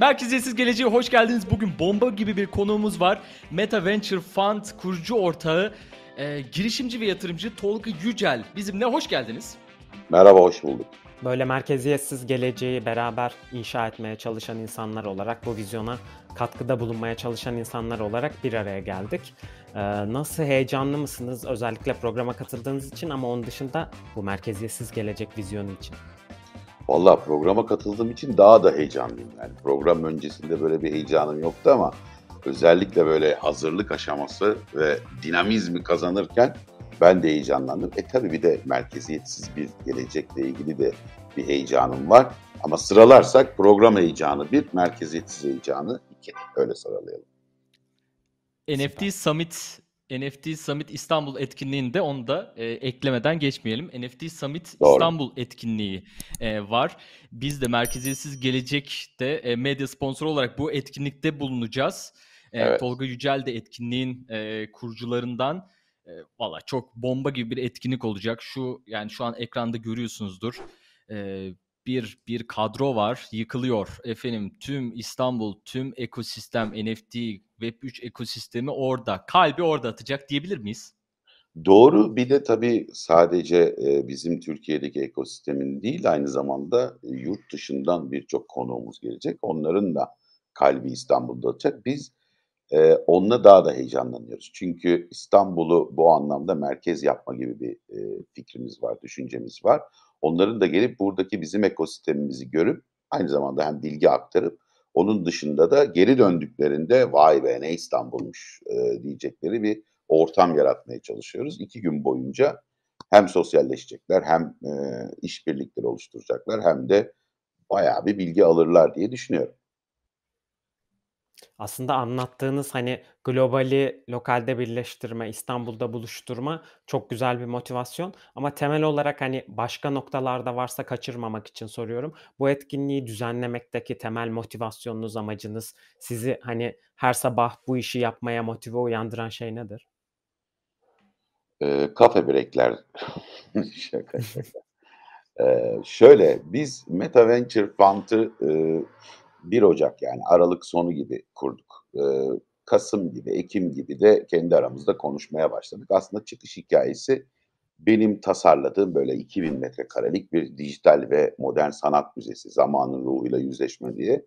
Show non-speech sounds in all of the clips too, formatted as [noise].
Merkeziyetsiz Geleceğe hoş geldiniz. Bugün bomba gibi bir konuğumuz var. Meta Venture Fund kurucu ortağı, e, girişimci ve yatırımcı Tolga Yücel. Bizimle hoş geldiniz. Merhaba, hoş bulduk. Böyle merkeziyetsiz geleceği beraber inşa etmeye çalışan insanlar olarak bu vizyona katkıda bulunmaya çalışan insanlar olarak bir araya geldik. Ee, nasıl heyecanlı mısınız özellikle programa katıldığınız için ama onun dışında bu merkeziyetsiz gelecek vizyonu için? Valla programa katıldığım için daha da heyecanlıyım. Yani program öncesinde böyle bir heyecanım yoktu ama özellikle böyle hazırlık aşaması ve dinamizmi kazanırken ben de heyecanlandım. E tabii bir de merkeziyetsiz bir gelecekle ilgili de bir heyecanım var. Ama sıralarsak program heyecanı bir, merkeziyetsiz heyecanı iki. Öyle sıralayalım. NFT Summit NFT Summit İstanbul etkinliğinde onu da e, eklemeden geçmeyelim. NFT Summit Doğru. İstanbul etkinliği e, var. Biz de Merkeziyetsiz Gelecek'te e, medya sponsoru olarak bu etkinlikte bulunacağız. E, evet. Tolga Yücel de etkinliğin e, kurucularından. E, Valla çok bomba gibi bir etkinlik olacak. Şu yani şu an ekranda görüyorsunuzdur. E, bir bir kadro var yıkılıyor efendim tüm İstanbul tüm ekosistem NFT Web3 ekosistemi orada kalbi orada atacak diyebilir miyiz? Doğru bir de tabii sadece e, bizim Türkiye'deki ekosistemin değil aynı zamanda e, yurt dışından birçok konuğumuz gelecek. Onların da kalbi İstanbul'da atacak. Biz e, onunla daha da heyecanlanıyoruz. Çünkü İstanbul'u bu anlamda merkez yapma gibi bir fikrimiz var, düşüncemiz var. Onların da gelip buradaki bizim ekosistemimizi görüp aynı zamanda hem bilgi aktarıp onun dışında da geri döndüklerinde vay be ne İstanbul'muş e, diyecekleri bir ortam yaratmaya çalışıyoruz. İki gün boyunca hem sosyalleşecekler hem e, işbirlikleri oluşturacaklar hem de bayağı bir bilgi alırlar diye düşünüyorum. Aslında anlattığınız hani globali lokalde birleştirme, İstanbul'da buluşturma çok güzel bir motivasyon. Ama temel olarak hani başka noktalarda varsa kaçırmamak için soruyorum. Bu etkinliği düzenlemekteki temel motivasyonunuz, amacınız sizi hani her sabah bu işi yapmaya motive uyandıran şey nedir? Ee, kafe breakler. [laughs] şaka şaka. Ee, şöyle biz Meta Venture Fund'ı e, 1 Ocak yani Aralık sonu gibi kurduk. E, Kasım gibi, Ekim gibi de kendi aramızda konuşmaya başladık. Aslında çıkış hikayesi benim tasarladığım böyle 2000 metrekarelik bir dijital ve modern sanat müzesi zamanın ruhuyla yüzleşme diye.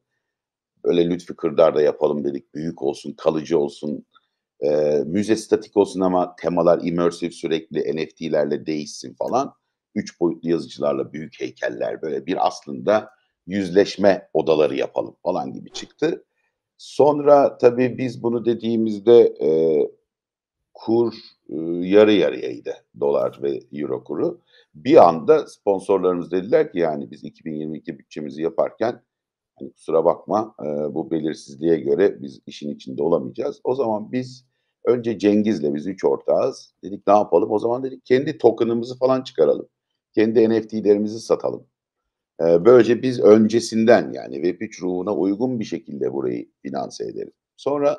Böyle Lütfü Kırdar'da yapalım dedik. Büyük olsun, kalıcı olsun, e, müze statik olsun ama temalar immersive sürekli NFT'lerle değişsin falan. Üç boyutlu yazıcılarla büyük heykeller böyle bir aslında yüzleşme odaları yapalım falan gibi çıktı. Sonra tabii biz bunu dediğimizde e, kur e, yarı yarıyaydı dolar ve euro kuru. Bir anda sponsorlarımız dediler ki yani biz 2022 bütçemizi yaparken hani kusura bakma e, bu belirsizliğe göre biz işin içinde olamayacağız. O zaman biz önce Cengiz'le biz üç ortağız. Dedik ne yapalım? O zaman dedik kendi token'ımızı falan çıkaralım. Kendi NFT'lerimizi satalım. Böylece biz öncesinden yani Web3 ruhuna uygun bir şekilde burayı finanse edelim. Sonra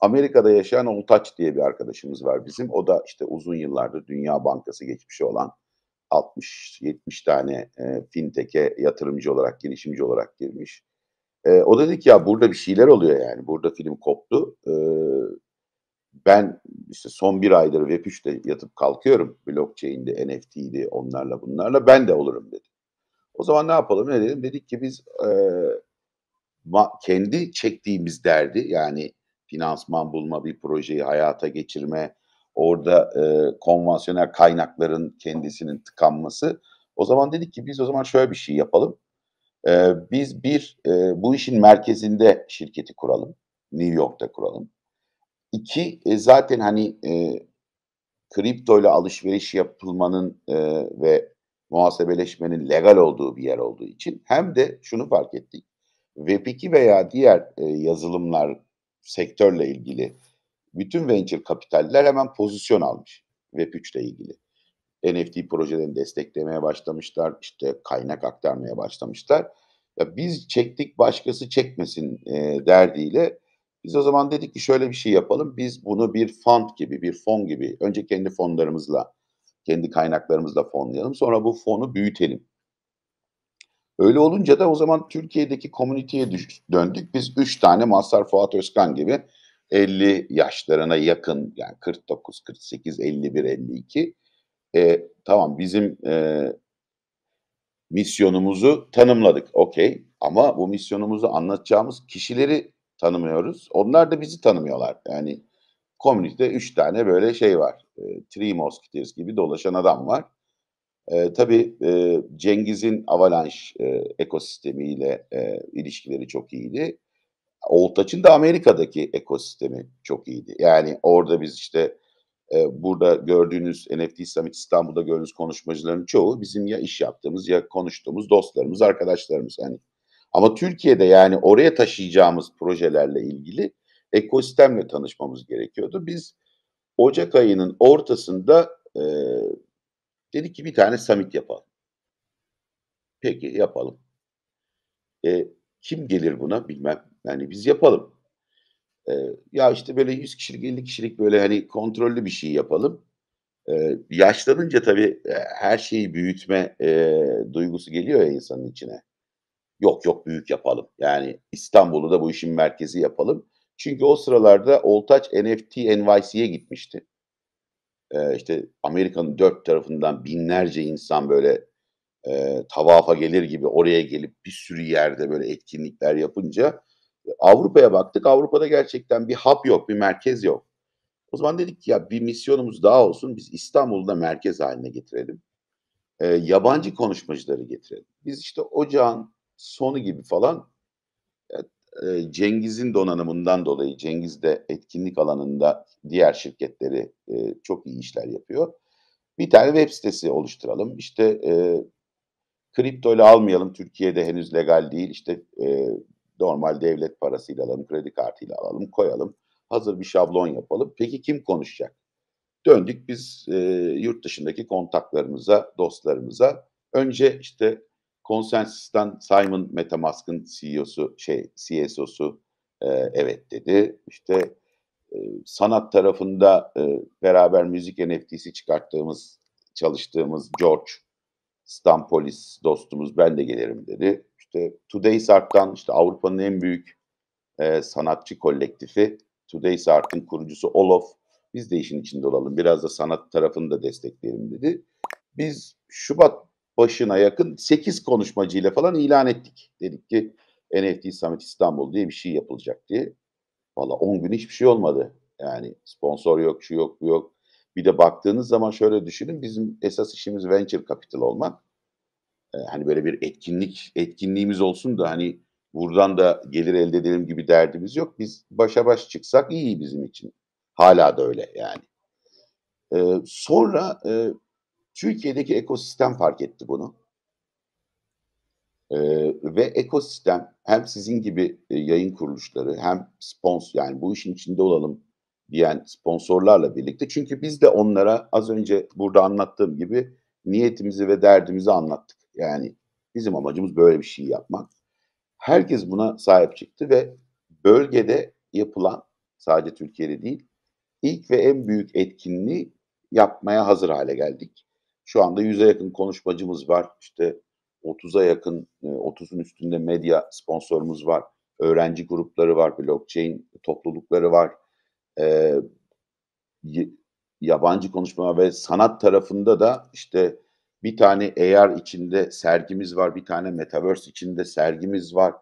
Amerika'da yaşayan Oltaç diye bir arkadaşımız var bizim. O da işte uzun yıllardır Dünya Bankası geçmişi olan 60-70 tane e, fintech'e yatırımcı olarak, girişimci olarak girmiş. E, o dedi ki ya burada bir şeyler oluyor yani. Burada film koptu. E, ben işte son bir aydır Web3'te yatıp kalkıyorum. Blockchain'de, NFT'di, onlarla bunlarla. Ben de olurum dedi. O zaman ne yapalım ne dedim? Dedik ki biz e, ma, kendi çektiğimiz derdi yani finansman bulma, bir projeyi hayata geçirme, orada e, konvansiyonel kaynakların kendisinin tıkanması. O zaman dedik ki biz o zaman şöyle bir şey yapalım. E, biz bir e, bu işin merkezinde şirketi kuralım. New York'ta kuralım. İki e, zaten hani e, kripto ile alışveriş yapılmanın e, ve muhasebeleşmenin legal olduğu bir yer olduğu için hem de şunu fark ettik. Web2 veya diğer e, yazılımlar sektörle ilgili bütün venture kapitaller hemen pozisyon almış Web3 ile ilgili. NFT projelerini desteklemeye başlamışlar, işte kaynak aktarmaya başlamışlar. Ya biz çektik başkası çekmesin e, derdiyle biz o zaman dedik ki şöyle bir şey yapalım. Biz bunu bir fund gibi, bir fon gibi önce kendi fonlarımızla kendi kaynaklarımızla fonlayalım. Sonra bu fonu büyütelim. Öyle olunca da o zaman Türkiye'deki komüniteye döndük. Biz 3 tane Mazhar Fuat Özkan gibi 50 yaşlarına yakın yani 49, 48, 51, 52 e, tamam bizim e, misyonumuzu tanımladık okey ama bu misyonumuzu anlatacağımız kişileri tanımıyoruz. Onlar da bizi tanımıyorlar. Yani komünite üç tane böyle şey var. E, Three Musketeers gibi dolaşan adam var. E, tabii e, Cengiz'in Avalanche e, ekosistemiyle e, ilişkileri çok iyiydi. Oltaç'ın da Amerika'daki ekosistemi çok iyiydi. Yani orada biz işte e, burada gördüğünüz NFT Summit İstanbul'da gördüğünüz konuşmacıların çoğu bizim ya iş yaptığımız ya konuştuğumuz dostlarımız, arkadaşlarımız. Yani ama Türkiye'de yani oraya taşıyacağımız projelerle ilgili ekosistemle tanışmamız gerekiyordu. Biz Ocak ayının ortasında e, dedik ki bir tane summit yapalım. Peki yapalım. E, kim gelir buna bilmem. Yani biz yapalım. E, ya işte böyle 100 kişilik 50 kişilik böyle hani kontrollü bir şey yapalım. E, yaşlanınca tabii e, her şeyi büyütme e, duygusu geliyor ya insanın içine. Yok yok büyük yapalım. Yani İstanbul'u da bu işin merkezi yapalım. Çünkü o sıralarda Oltaç NFT NYC'ye gitmişti. Ee, işte Amerika'nın dört tarafından binlerce insan böyle e, tavafa gelir gibi oraya gelip bir sürü yerde böyle etkinlikler yapınca Avrupa'ya baktık. Avrupa'da gerçekten bir hub yok, bir merkez yok. O zaman dedik ki ya bir misyonumuz daha olsun. Biz İstanbul'da merkez haline getirelim. E, yabancı konuşmacıları getirelim. Biz işte ocağın sonu gibi falan Cengiz'in donanımından dolayı Cengiz de etkinlik alanında diğer şirketleri çok iyi işler yapıyor. Bir tane web sitesi oluşturalım. İşte kripto ile almayalım. Türkiye'de henüz legal değil. İşte normal devlet parasıyla alalım, kredi kartıyla alalım, koyalım. Hazır bir şablon yapalım. Peki kim konuşacak? Döndük biz e, yurt dışındaki kontaklarımıza, dostlarımıza. Önce işte Consensus'tan Simon MetaMask'ın CEO'su, şey CSO'su e, evet dedi. İşte e, sanat tarafında e, beraber müzik NFT'si çıkarttığımız, çalıştığımız George Stampolis dostumuz ben de gelirim dedi. İşte Today's Art'tan işte Avrupa'nın en büyük e, sanatçı kolektifi Today's Art'ın kurucusu Olof biz de işin içinde olalım. Biraz da sanat tarafını da destekleyelim dedi. Biz Şubat başına yakın 8 konuşmacıyla falan ilan ettik. Dedik ki NFT Summit İstanbul diye bir şey yapılacak diye. Valla 10 gün hiçbir şey olmadı. Yani sponsor yok, şu yok, bu yok. Bir de baktığınız zaman şöyle düşünün. Bizim esas işimiz venture capital olmak. Ee, hani böyle bir etkinlik, etkinliğimiz olsun da hani buradan da gelir elde edelim gibi derdimiz yok. Biz başa baş çıksak iyi bizim için. Hala da öyle yani. Ee, sonra e, Türkiye'deki ekosistem fark etti bunu. Ee, ve ekosistem hem sizin gibi e, yayın kuruluşları hem sponsor yani bu işin içinde olalım diyen sponsorlarla birlikte. Çünkü biz de onlara az önce burada anlattığım gibi niyetimizi ve derdimizi anlattık. Yani bizim amacımız böyle bir şey yapmak. Herkes buna sahip çıktı ve bölgede yapılan sadece Türkiye'de değil ilk ve en büyük etkinliği yapmaya hazır hale geldik. Şu anda 100'e yakın konuşmacımız var. İşte 30'a yakın, 30'un e, üstünde medya sponsorumuz var. Öğrenci grupları var, blockchain toplulukları var. Ee, yabancı konuşma ve sanat tarafında da işte bir tane AR içinde sergimiz var, bir tane Metaverse içinde sergimiz var.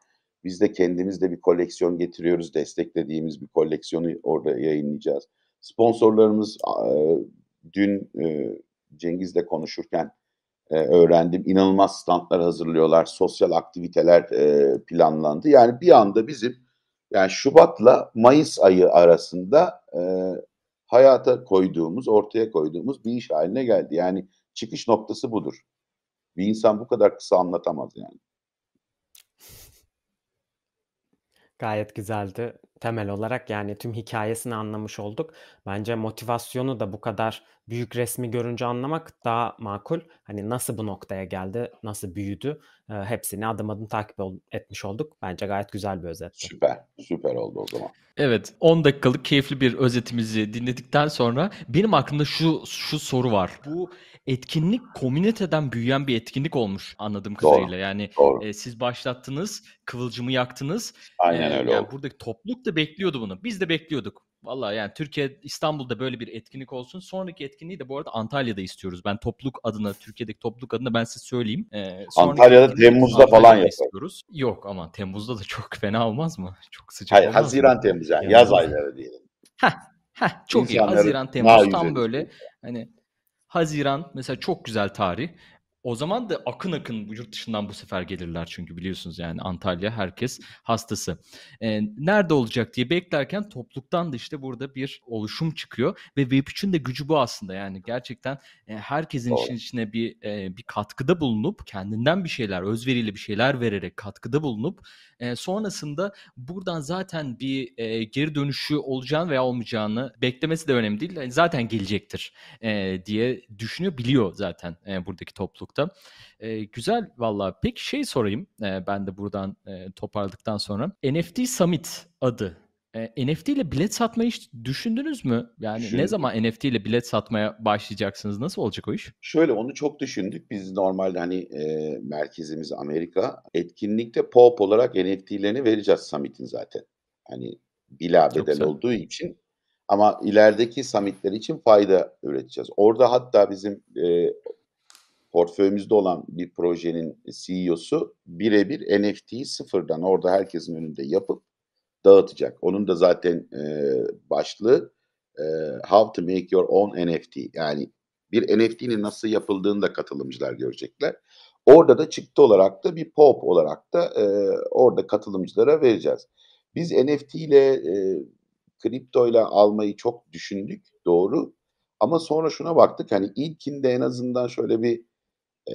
Biz de kendimiz de bir koleksiyon getiriyoruz, desteklediğimiz bir koleksiyonu orada yayınlayacağız. Sponsorlarımız e, dün e, Cengiz'le konuşurken e, öğrendim. İnanılmaz standlar hazırlıyorlar, sosyal aktiviteler e, planlandı. Yani bir anda bizim yani Şubat'la Mayıs ayı arasında e, hayata koyduğumuz, ortaya koyduğumuz bir iş haline geldi. Yani çıkış noktası budur. Bir insan bu kadar kısa anlatamaz yani. Gayet güzeldi. Temel olarak yani tüm hikayesini anlamış olduk. Bence motivasyonu da bu kadar büyük resmi görünce anlamak daha makul. Hani nasıl bu noktaya geldi, nasıl büyüdü, e, hepsini adım adım takip etmiş olduk. Bence gayet güzel bir özetti. Süper, süper oldu o zaman. Evet, 10 dakikalık keyifli bir özetimizi dinledikten sonra benim aklımda şu şu soru var. Bu etkinlik komüniteden büyüyen bir etkinlik olmuş anladığım kadarıyla. Doğru. Yani Doğru. E, siz başlattınız, kıvılcımı yaktınız. Aynen e, öyle yani oldu. Buradaki topluluk da bekliyordu bunu. Biz de bekliyorduk. Valla yani Türkiye, İstanbul'da böyle bir etkinlik olsun. Sonraki etkinliği de bu arada Antalya'da istiyoruz. Ben topluluk adına, Türkiye'deki topluluk adına ben size söyleyeyim. Ee, Antalya'da Temmuz'da falan istiyoruz. Yok ama Temmuz'da da çok [laughs] fena olmaz mı? Çok sıcak Hayır, Haziran, mı? Temmuz yani, yani yaz ayları diyelim. Heh, heh, çok İnsanları iyi. Haziran, Temmuz tam böyle hani Haziran mesela çok güzel tarih. O zaman da akın akın yurt dışından bu sefer gelirler çünkü biliyorsunuz yani Antalya herkes hastası. Ee, nerede olacak diye beklerken topluluktan da işte burada bir oluşum çıkıyor ve Web3'ün de gücü bu aslında yani gerçekten e, herkesin Doğru. işin içine bir e, bir katkıda bulunup kendinden bir şeyler özveriyle bir şeyler vererek katkıda bulunup e, sonrasında buradan zaten bir e, geri dönüşü olacağını veya olmayacağını beklemesi de önemli değil. Yani zaten gelecektir e, diye düşünüyor, biliyor zaten e, buradaki toplulukta. E, güzel valla. Peki şey sorayım e, ben de buradan e, toparladıktan sonra. NFT Summit adı e, NFT ile bilet satmayı hiç düşündünüz mü? Yani Düşündüm. ne zaman NFT ile bilet satmaya başlayacaksınız? Nasıl olacak o iş? Şöyle onu çok düşündük. Biz normalde hani e, merkezimiz Amerika. Etkinlikte pop olarak NFT'lerini vereceğiz Summit'in zaten. Hani bila bedel olduğu için. Ama ilerideki summitler için fayda üreteceğiz. Orada hatta bizim e, portföyümüzde olan bir projenin CEO'su birebir NFT'yi sıfırdan orada herkesin önünde yapıp dağıtacak. Onun da zaten e, başlığı e, How to make your own NFT. Yani bir NFT'nin nasıl yapıldığını da katılımcılar görecekler. Orada da çıktı olarak da bir pop olarak da e, orada katılımcılara vereceğiz. Biz NFT ile e, kripto ile almayı çok düşündük doğru. Ama sonra şuna baktık hani ilkinde en azından şöyle bir e,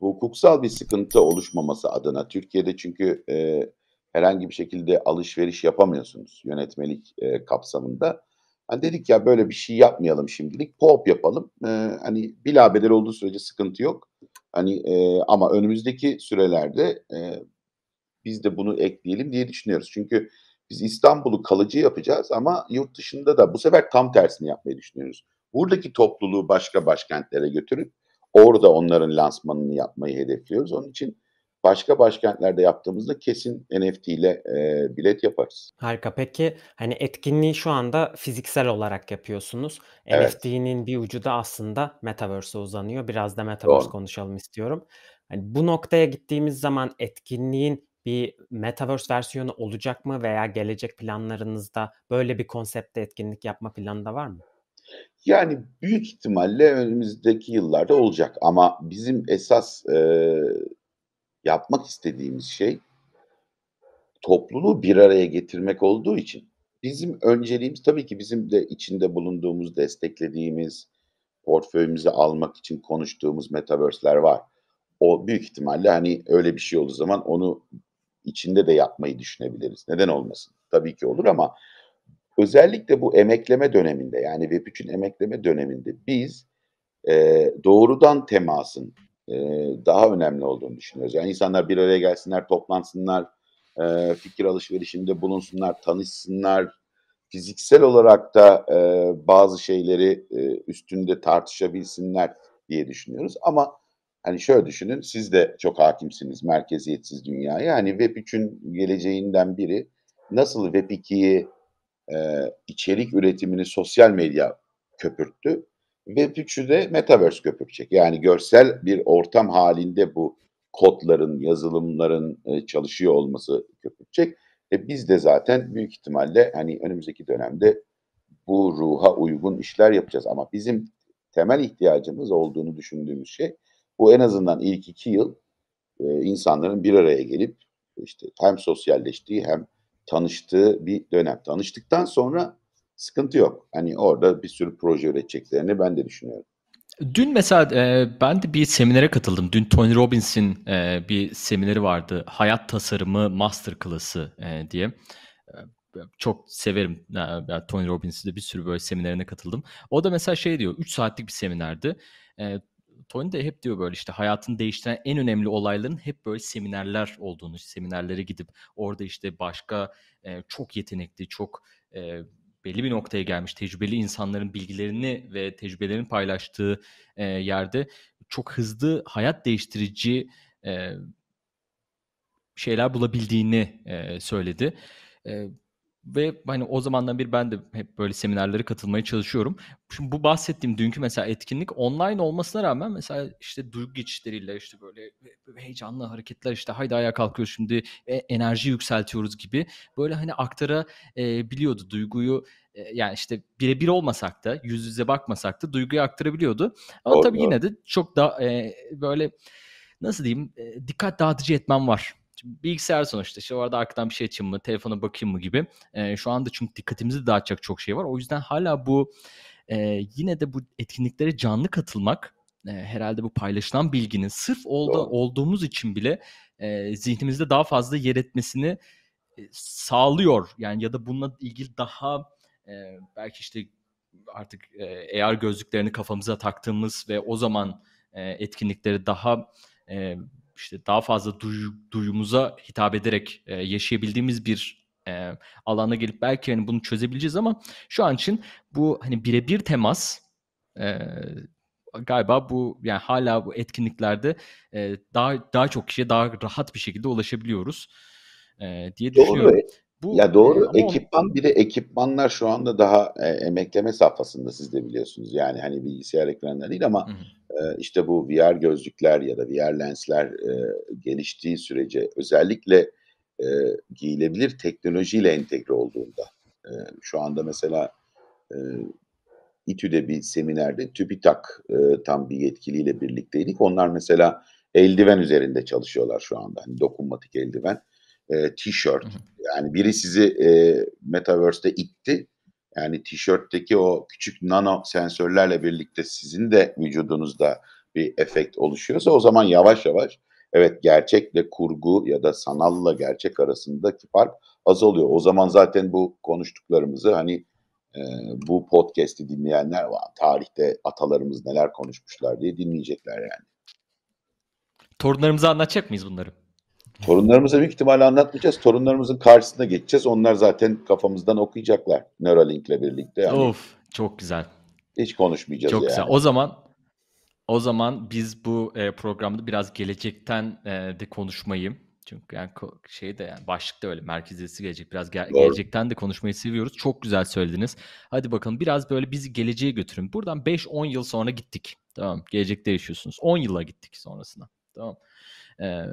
hukuksal bir sıkıntı oluşmaması adına Türkiye'de çünkü e, herhangi bir şekilde alışveriş yapamıyorsunuz yönetmelik e, kapsamında. Hani dedik ya böyle bir şey yapmayalım şimdilik. Pop yapalım. E, hani bilabedel olduğu sürece sıkıntı yok. Hani e, ama önümüzdeki sürelerde e, biz de bunu ekleyelim diye düşünüyoruz. Çünkü biz İstanbul'u kalıcı yapacağız ama yurt dışında da bu sefer tam tersini yapmayı düşünüyoruz. Buradaki topluluğu başka başkentlere götürüp orada onların lansmanını yapmayı hedefliyoruz. Onun için başka başkentlerde yaptığımızda kesin NFT ile e, bilet yaparız. Harika. Peki hani etkinliği şu anda fiziksel olarak yapıyorsunuz. Evet. NFT'nin bir ucu da aslında Metaverse'e uzanıyor. Biraz da Metaverse Doğru. konuşalım istiyorum. Hani bu noktaya gittiğimiz zaman etkinliğin bir Metaverse versiyonu olacak mı veya gelecek planlarınızda böyle bir konsepte etkinlik yapma planı da var mı? Yani büyük ihtimalle önümüzdeki yıllarda olacak ama bizim esas e, yapmak istediğimiz şey topluluğu bir araya getirmek olduğu için bizim önceliğimiz tabii ki bizim de içinde bulunduğumuz, desteklediğimiz, portföyümüze almak için konuştuğumuz metaverse'ler var. O büyük ihtimalle hani öyle bir şey olduğu zaman onu içinde de yapmayı düşünebiliriz. Neden olmasın? Tabii ki olur ama özellikle bu emekleme döneminde yani Web3'ün emekleme döneminde biz e, doğrudan temasın, daha önemli olduğunu düşünüyoruz. Yani insanlar bir araya gelsinler, toplansınlar, fikir alışverişinde bulunsunlar, tanışsınlar, fiziksel olarak da bazı şeyleri üstünde tartışabilsinler diye düşünüyoruz. Ama hani şöyle düşünün, siz de çok hakimsiniz merkeziyetsiz dünyaya. Hani Web3'ün geleceğinden biri nasıl Web2'yi içerik üretimini sosyal medya köpürttü. Web3'ü de Metaverse köpürecek. Yani görsel bir ortam halinde bu kodların, yazılımların e, çalışıyor olması köpürecek. E biz de zaten büyük ihtimalle hani önümüzdeki dönemde bu ruha uygun işler yapacağız. Ama bizim temel ihtiyacımız olduğunu düşündüğümüz şey bu en azından ilk iki yıl e, insanların bir araya gelip işte hem sosyalleştiği hem tanıştığı bir dönem. Tanıştıktan sonra sıkıntı yok. Hani orada bir sürü proje üreteceklerini ben de düşünüyorum. Dün mesela e, ben de bir seminere katıldım. Dün Tony Robbins'in e, bir semineri vardı. Hayat Tasarımı Master Class'ı e, diye. E, çok severim. E, Tony Robbins'in de bir sürü böyle seminerine katıldım. O da mesela şey diyor. 3 saatlik bir seminerdi. E, Tony de hep diyor böyle işte hayatını değiştiren en önemli olayların hep böyle seminerler olduğunu, seminerlere gidip orada işte başka e, çok yetenekli, çok e, belli bir noktaya gelmiş tecrübeli insanların bilgilerini ve tecrübelerini paylaştığı e, yerde çok hızlı hayat değiştirici e, şeyler bulabildiğini e, söyledi. E, ve hani o zamandan bir ben de hep böyle seminerlere katılmaya çalışıyorum. Şimdi bu bahsettiğim dünkü mesela etkinlik online olmasına rağmen mesela işte duygu geçişleriyle işte böyle heyecanlı hareketler işte haydi ayağa kalkıyoruz şimdi e, enerji yükseltiyoruz gibi böyle hani aktara e, biliyordu duyguyu e, yani işte birebir olmasak da yüz yüze bakmasak da duyguyu aktarabiliyordu. Ama Doğru, tabii yine de çok da e, böyle nasıl diyeyim e, dikkat dağıtıcı etmem var. Bilgisayar sonuçta işte orada arkadan bir şey açayım mı, telefona bakayım mı gibi. E, şu anda çünkü dikkatimizi dağıtacak çok şey var. O yüzden hala bu e, yine de bu etkinliklere canlı katılmak e, herhalde bu paylaşılan bilginin sırf oldu, Doğru. olduğumuz için bile e, zihnimizde daha fazla yer etmesini e, sağlıyor. Yani ya da bununla ilgili daha e, belki işte artık e, AR gözlüklerini kafamıza taktığımız ve o zaman e, etkinlikleri daha e, işte daha fazla duyu, duyumuza hitap ederek e, yaşayabildiğimiz bir e, alana gelip belki hani bunu çözebileceğiz ama şu an için bu hani birebir temas e, galiba bu yani hala bu etkinliklerde e, daha daha çok kişiye daha rahat bir şekilde ulaşabiliyoruz e, diye düşünüyorum. Doğru. Bu, Ya doğru. e, Ekipman bir de ekipmanlar şu anda daha e, emekleme safhasında siz de biliyorsunuz. Yani hani bilgisayar ekranları değil ama e, işte bu VR gözlükler ya da VR lensler e, geliştiği sürece özellikle e, giyilebilir teknolojiyle entegre olduğunda e, şu anda mesela e, İTÜ'de bir seminerde TÜBİTAK e, tam bir yetkiliyle birlikteydik. Onlar mesela eldiven üzerinde çalışıyorlar şu anda. Hani dokunmatik eldiven, e, hı. Yani biri sizi e, Metaverse'de itti. Yani tişörtteki o küçük nano sensörlerle birlikte sizin de vücudunuzda bir efekt oluşuyorsa o zaman yavaş yavaş evet gerçekle kurgu ya da sanalla gerçek arasındaki fark azalıyor. O zaman zaten bu konuştuklarımızı hani e, bu podcast'i dinleyenler var. Tarihte atalarımız neler konuşmuşlar diye dinleyecekler yani. Torunlarımıza anlatacak mıyız bunları? Torunlarımıza büyük ihtimalle anlatmayacağız. Torunlarımızın karşısına geçeceğiz. Onlar zaten kafamızdan okuyacaklar. Neuralink'le birlikte. Yani Of çok güzel. hiç konuşmayacağız Çok yani. güzel. O zaman o zaman biz bu e, programda biraz gelecekten e, de konuşmayı çünkü yani şey de yani başlıkta öyle merkeziyesi gelecek biraz ge- Doğru. gelecekten de konuşmayı seviyoruz. Çok güzel söylediniz. Hadi bakalım biraz böyle bizi geleceğe götürün. Buradan 5-10 yıl sonra gittik. Tamam. Gelecekte yaşıyorsunuz. 10 yıla gittik sonrasına. Tamam. Ee,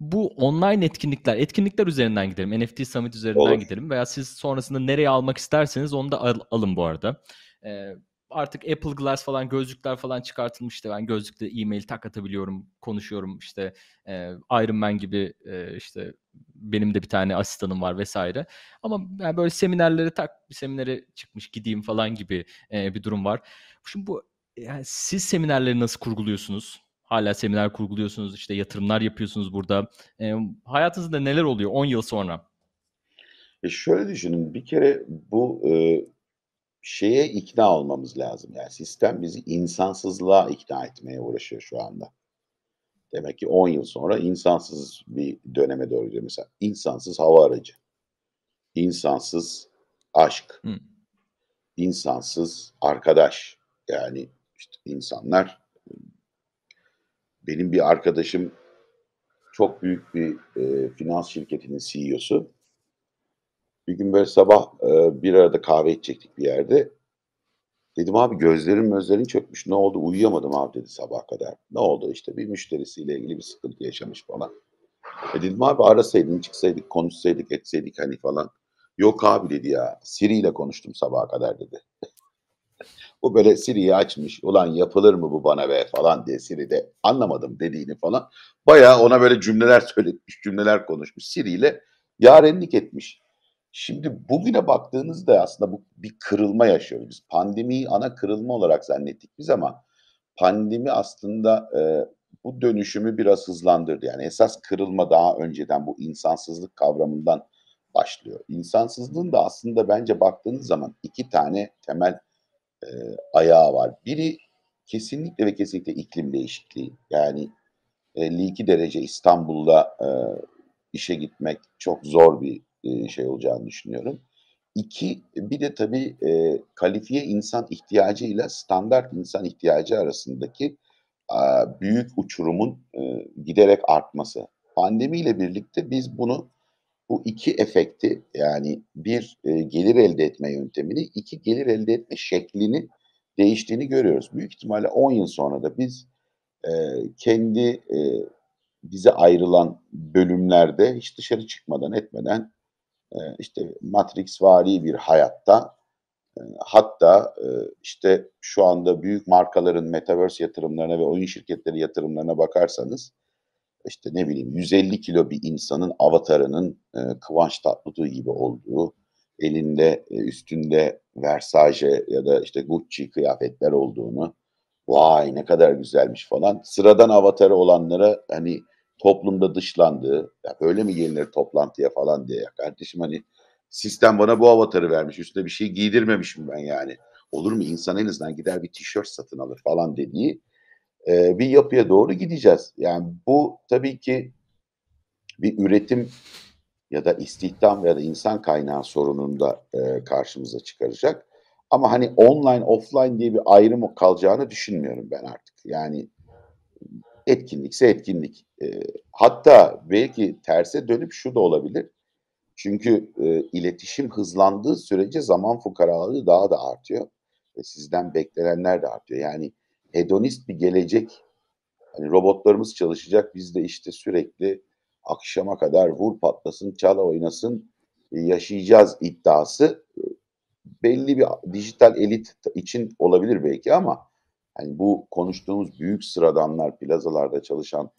bu online etkinlikler, etkinlikler üzerinden gidelim. NFT Summit üzerinden Olur. gidelim. Veya siz sonrasında nereye almak isterseniz onu da al- alın bu arada. Ee, artık Apple Glass falan gözlükler falan çıkartılmıştı. Ben gözlükle e-mail tak atabiliyorum, konuşuyorum işte e, Iron Man gibi e, işte benim de bir tane asistanım var vesaire. Ama yani böyle seminerlere tak bir seminere çıkmış gideyim falan gibi e, bir durum var. Şimdi bu yani siz seminerleri nasıl kurguluyorsunuz? Hala seminer kurguluyorsunuz, işte yatırımlar yapıyorsunuz burada. E, hayatınızda neler oluyor 10 yıl sonra? E şöyle düşünün. Bir kere bu e, şeye ikna olmamız lazım. Yani sistem bizi insansızlığa ikna etmeye uğraşıyor şu anda. Demek ki 10 yıl sonra insansız bir döneme doğru gidiyor. Mesela insansız hava aracı, insansız aşk, Hı. insansız arkadaş. Yani işte insanlar benim bir arkadaşım çok büyük bir e, finans şirketinin CEO'su. Bir gün böyle sabah e, bir arada kahve içecektik bir yerde. Dedim abi gözlerim gözlerin çökmüş. Ne oldu? Uyuyamadım abi dedi sabah kadar. Ne oldu? İşte bir müşterisiyle ilgili bir sıkıntı yaşamış falan. E dedim abi arasaydın, çıksaydık, konuşsaydık, etseydik hani falan. Yok abi dedi ya. Siri ile konuştum sabaha kadar dedi. Bu böyle Siri'yi açmış. Ulan yapılır mı bu bana be falan diye Siri de anlamadım dediğini falan. Bayağı ona böyle cümleler söyletmiş, cümleler konuşmuş. Siri ile yarenlik etmiş. Şimdi bugüne baktığınızda aslında bu bir kırılma yaşıyoruz. Biz pandemiyi ana kırılma olarak zannettik biz ama pandemi aslında e, bu dönüşümü biraz hızlandırdı. Yani esas kırılma daha önceden bu insansızlık kavramından başlıyor. İnsansızlığın da aslında bence baktığınız zaman iki tane temel e, ayağı var. Biri kesinlikle ve kesinlikle iklim değişikliği. Yani 52 derece İstanbul'da e, işe gitmek çok zor bir e, şey olacağını düşünüyorum. İki, bir de tabii e, kalifiye insan ihtiyacıyla standart insan ihtiyacı arasındaki a, büyük uçurumun e, giderek artması. Pandemiyle birlikte biz bunu bu iki efekti yani bir e, gelir elde etme yöntemini, iki gelir elde etme şeklini değiştiğini görüyoruz. Büyük ihtimalle 10 yıl sonra da biz e, kendi e, bize ayrılan bölümlerde hiç dışarı çıkmadan etmeden e, işte Matrix vari bir hayatta e, hatta e, işte şu anda büyük markaların metaverse yatırımlarına ve oyun şirketleri yatırımlarına bakarsanız işte ne bileyim 150 kilo bir insanın avatarının e, Kıvanç Tatlıtuğ gibi olduğu, elinde e, üstünde Versace ya da işte Gucci kıyafetler olduğunu, vay ne kadar güzelmiş falan. Sıradan avatarı olanlara hani toplumda dışlandığı, ya böyle mi gelinir toplantıya falan diye ya kardeşim hani sistem bana bu avatarı vermiş, üstüne bir şey giydirmemişim ben yani. Olur mu insan en azından gider bir tişört satın alır falan dediği e, bir yapıya doğru gideceğiz. Yani bu tabii ki bir üretim ya da istihdam ya da insan kaynağı sorununu da e, karşımıza çıkaracak. Ama hani online offline diye bir ayrım kalacağını düşünmüyorum ben artık. Yani etkinlikse etkinlik. E, hatta belki terse dönüp şu da olabilir. Çünkü e, iletişim hızlandığı sürece zaman fukaralığı daha da artıyor. Ve sizden beklenenler de artıyor. Yani hedonist bir gelecek. Hani robotlarımız çalışacak. Biz de işte sürekli akşama kadar vur patlasın, çal oynasın e, yaşayacağız iddiası e, belli bir dijital elit için olabilir belki ama hani bu konuştuğumuz büyük sıradanlar, plazalarda çalışan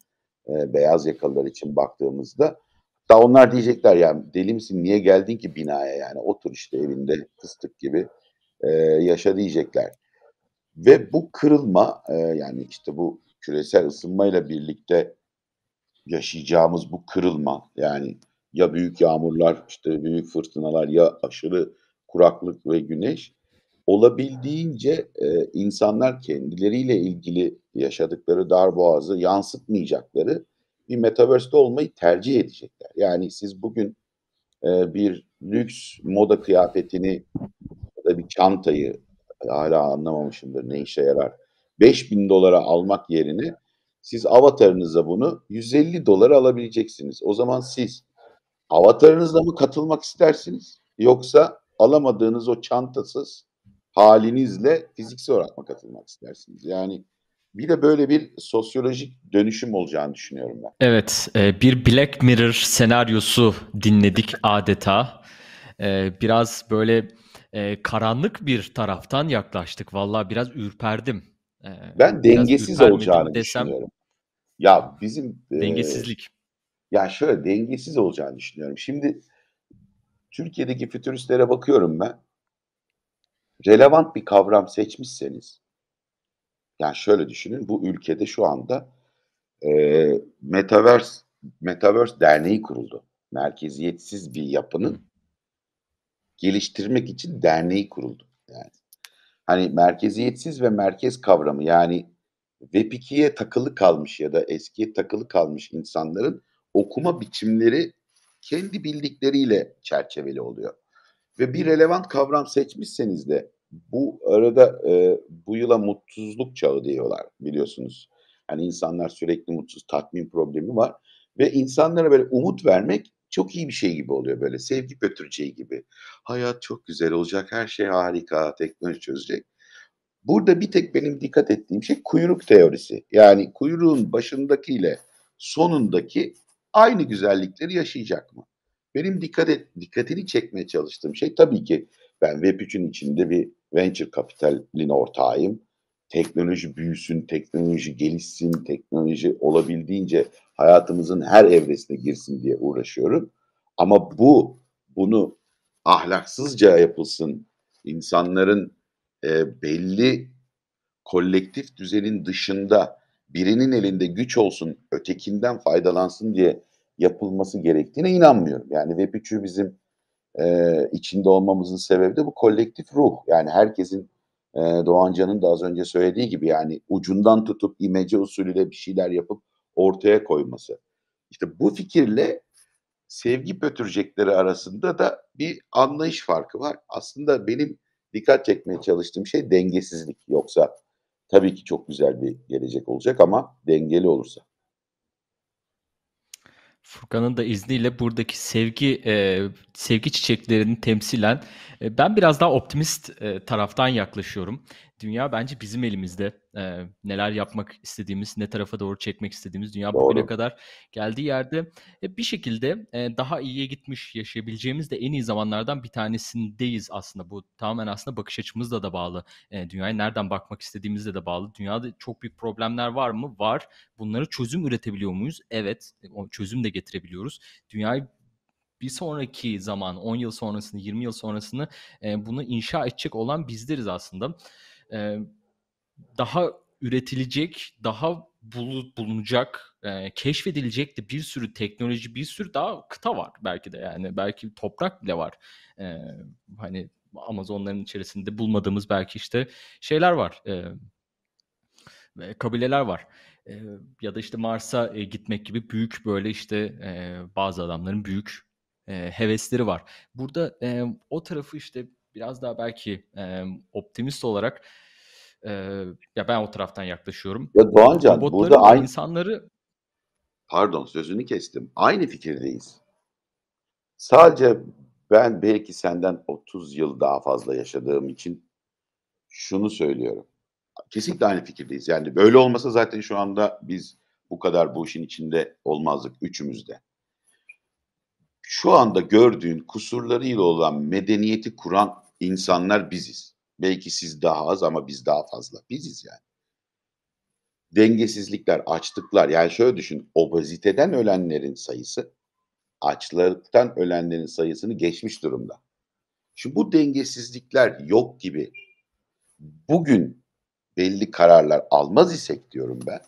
e, beyaz yakalılar için baktığımızda da onlar diyecekler yani deli misin niye geldin ki binaya yani otur işte evinde fıstık gibi e, yaşa diyecekler. Ve bu kırılma e, yani işte bu küresel ısınmayla birlikte yaşayacağımız bu kırılma yani ya büyük yağmurlar işte büyük fırtınalar ya aşırı kuraklık ve güneş olabildiğince e, insanlar kendileriyle ilgili yaşadıkları darboğazı yansıtmayacakları bir metaverse'de olmayı tercih edecekler. Yani siz bugün e, bir lüks moda kıyafetini ya da bir çantayı hala anlamamışımdır ne işe yarar. 5000 dolara almak yerine siz avatarınıza bunu 150 dolara alabileceksiniz. O zaman siz avatarınızla mı katılmak istersiniz yoksa alamadığınız o çantasız halinizle fiziksel olarak mı katılmak istersiniz? Yani bir de böyle bir sosyolojik dönüşüm olacağını düşünüyorum ben. Evet, e, bir Black Mirror senaryosu dinledik adeta. E, biraz böyle e, karanlık bir taraftan yaklaştık. Vallahi biraz ürperdim. E, ben dengesiz olacağını desem, düşünüyorum. Ya bizim dengesizlik. E, ya şöyle dengesiz olacağını düşünüyorum. Şimdi Türkiye'deki fütüristlere bakıyorum ben. Relevant bir kavram seçmişseniz, yani şöyle düşünün, bu ülkede şu anda e, Metaverse Metaverse Derneği kuruldu. Merkeziyetsiz bir yapının geliştirmek için derneği kuruldu. Yani hani merkeziyetsiz ve merkez kavramı yani Web2'ye takılı kalmış ya da eskiye takılı kalmış insanların okuma biçimleri kendi bildikleriyle çerçeveli oluyor. Ve bir relevant kavram seçmişseniz de bu arada e, bu yıla mutsuzluk çağı diyorlar biliyorsunuz. Hani insanlar sürekli mutsuz, tatmin problemi var. Ve insanlara böyle umut vermek çok iyi bir şey gibi oluyor böyle sevgi götüreceği gibi. Hayat çok güzel olacak, her şey harika, teknoloji çözecek. Burada bir tek benim dikkat ettiğim şey kuyruk teorisi. Yani kuyruğun başındakiyle sonundaki aynı güzellikleri yaşayacak mı? Benim dikkat et, dikkatini çekmeye çalıştığım şey tabii ki ben Web3'ün içinde bir venture kapitalin ortağıyım. Teknoloji büyüsün, teknoloji gelişsin, teknoloji olabildiğince hayatımızın her evresine girsin diye uğraşıyorum. Ama bu bunu ahlaksızca yapılsın, insanların e, belli kolektif düzenin dışında birinin elinde güç olsun, ötekinden faydalansın diye yapılması gerektiğine inanmıyorum. Yani Web3'ü bizim e, içinde olmamızın sebebi de bu kolektif ruh. Yani herkesin e, Doğancan'ın da az önce söylediği gibi yani ucundan tutup imece usulüyle bir şeyler yapıp ortaya koyması. İşte bu fikirle sevgi pötürecekleri arasında da bir anlayış farkı var. Aslında benim dikkat çekmeye çalıştığım şey dengesizlik. Yoksa tabii ki çok güzel bir gelecek olacak ama dengeli olursa. Furkan'ın da izniyle buradaki sevgi e, sevgi çiçeklerini temsilen e, ben biraz daha optimist e, taraftan yaklaşıyorum. Dünya bence bizim elimizde. E, neler yapmak istediğimiz, ne tarafa doğru çekmek istediğimiz dünya Doğru. bugüne kadar geldiği yerde e, bir şekilde e, daha iyiye gitmiş yaşayabileceğimiz de en iyi zamanlardan bir tanesindeyiz aslında. Bu tamamen aslında bakış açımızla da bağlı. E, dünyaya nereden bakmak istediğimizle de bağlı. Dünyada çok büyük problemler var mı? Var. Bunları çözüm üretebiliyor muyuz? Evet. O çözüm de getirebiliyoruz. Dünyayı bir sonraki zaman 10 yıl sonrasını 20 yıl sonrasını e, bunu inşa edecek olan bizleriz aslında. E, daha üretilecek, daha bul, bulunacak, e, keşfedilecek de bir sürü teknoloji, bir sürü daha kıta var belki de yani. Belki toprak bile var. E, hani Amazonların içerisinde bulmadığımız belki işte şeyler var. E, kabileler var. E, ya da işte Mars'a e, gitmek gibi büyük böyle işte e, bazı adamların büyük e, hevesleri var. Burada e, o tarafı işte biraz daha belki e, optimist olarak e, ya ben o taraftan yaklaşıyorum. Ya Doğancan burada aynı insanları pardon sözünü kestim. Aynı fikirdeyiz. Sadece ben belki senden 30 yıl daha fazla yaşadığım için şunu söylüyorum. Kesinlikle aynı fikirdeyiz. Yani böyle olmasa zaten şu anda biz bu kadar bu işin içinde olmazdık üçümüz de şu anda gördüğün kusurlarıyla olan medeniyeti kuran insanlar biziz. Belki siz daha az ama biz daha fazla. Biziz yani. Dengesizlikler, açlıklar. Yani şöyle düşün. Obeziteden ölenlerin sayısı açlıktan ölenlerin sayısını geçmiş durumda. Şu bu dengesizlikler yok gibi bugün belli kararlar almaz isek diyorum ben.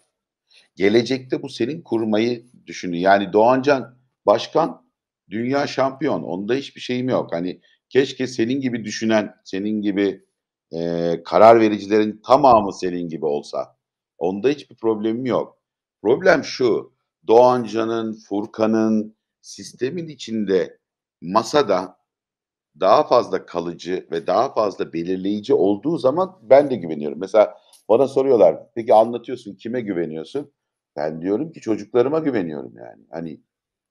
Gelecekte bu senin kurmayı düşünün. Yani Doğancan Başkan Dünya şampiyon. Onda hiçbir şeyim yok. Hani keşke senin gibi düşünen, senin gibi e, karar vericilerin tamamı senin gibi olsa. Onda hiçbir problemim yok. Problem şu. Doğancan'ın, Furkan'ın sistemin içinde masada daha fazla kalıcı ve daha fazla belirleyici olduğu zaman ben de güveniyorum. Mesela bana soruyorlar, peki anlatıyorsun kime güveniyorsun? Ben diyorum ki çocuklarıma güveniyorum yani. Hani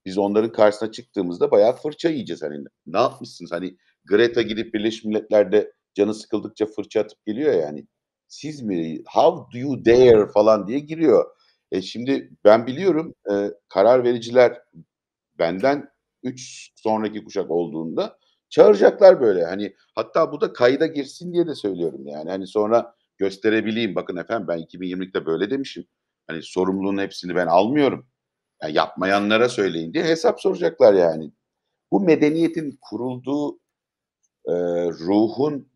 biz onların karşısına çıktığımızda bayağı fırça yiyeceğiz. Hani ne yapmışsınız? Hani Greta gidip Birleşmiş Milletler'de canı sıkıldıkça fırça atıp geliyor yani. Siz mi? How do you dare falan diye giriyor. E şimdi ben biliyorum e, karar vericiler benden 3 sonraki kuşak olduğunda çağıracaklar böyle. Hani hatta bu da kayda girsin diye de söylüyorum yani. Hani sonra gösterebileyim. Bakın efendim ben 2020'de böyle demişim. Hani sorumluluğun hepsini ben almıyorum. Yani yapmayanlara söyleyin diye hesap soracaklar yani. Bu medeniyetin kurulduğu e, ruhun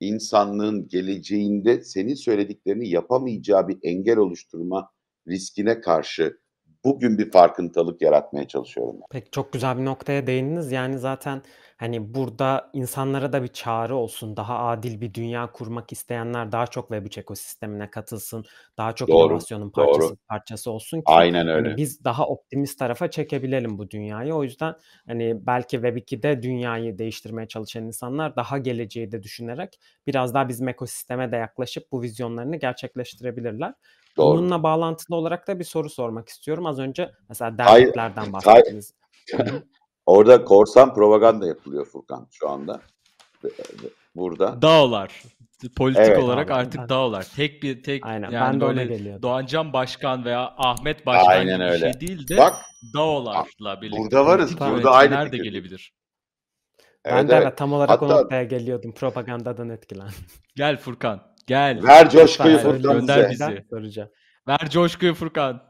insanlığın geleceğinde senin söylediklerini yapamayacağı bir engel oluşturma riskine karşı bugün bir farkındalık yaratmaya çalışıyorum. Peki çok güzel bir noktaya değindiniz. Yani zaten hani burada insanlara da bir çağrı olsun. Daha adil bir dünya kurmak isteyenler daha çok Web3 ekosistemine katılsın. Daha çok Doğru, inovasyonun parçası doğru. parçası olsun ki Aynen hani öyle. biz daha optimist tarafa çekebilelim bu dünyayı. O yüzden hani belki Web2'de dünyayı değiştirmeye çalışan insanlar daha geleceği de düşünerek biraz daha bizim ekosisteme de yaklaşıp bu vizyonlarını gerçekleştirebilirler. Doğru. Bununla bağlantılı olarak da bir soru sormak istiyorum. Az önce mesela derneklerden bahsettiniz. Orada korsan propaganda yapılıyor Furkan şu anda. Burada. Dağlar. Politik Evet. olarak Dağlar. artık Ben- dağlar. Tek bir tek Aynen, yani ben de ona böyle geliyordum. Doğancan Başkan veya Ahmet Başkan Aynen gibi öyle. bir şey değil de Bak dağlarla birlikte burada varız, politik burada aynı de fikirdeyiz. gelebilir. Ben evet, de evet. tam olarak o Hatta- noktaya geliyordum. Propagandadan etkilen. [laughs] Gel Furkan. Gel. ver coşkuyu Furkan gönder bize. bizi. Soracağım. Ver coşkuyu Furkan.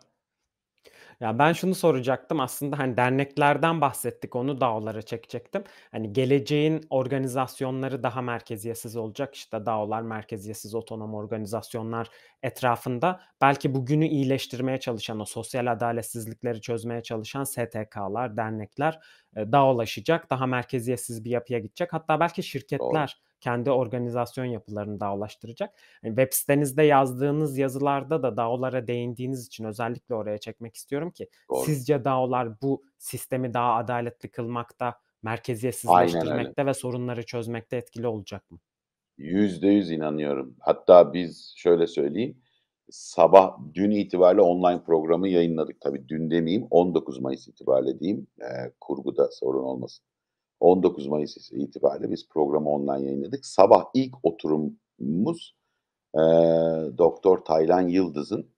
Ya ben şunu soracaktım. Aslında hani derneklerden bahsettik onu DAO'lara çekecektim. Hani geleceğin organizasyonları daha merkeziyetsiz olacak. İşte DAO'lar merkeziyetsiz otonom organizasyonlar etrafında. Belki bugünü iyileştirmeye çalışan o sosyal adaletsizlikleri çözmeye çalışan STK'lar, dernekler DAO'laşacak daha merkeziyetsiz bir yapıya gidecek. Hatta belki şirketler kendi organizasyon yapılarını DAO'laştıracak. Yani web sitenizde yazdığınız yazılarda da DAO'lara değindiğiniz için özellikle oraya çekmek istiyorum ki Doğru. sizce DAO'lar bu sistemi daha adaletli kılmakta, merkeziyetsizleştirmekte ve sorunları çözmekte etkili olacak mı? Yüzde yüz inanıyorum. Hatta biz şöyle söyleyeyim, sabah dün itibariyle online programı yayınladık. Tabii dün demeyeyim 19 Mayıs itibariyle diyeyim. E, kurguda sorun olmasın. 19 Mayıs itibariyle biz programı online yayınladık. Sabah ilk oturumumuz e, Doktor Taylan Yıldız'ın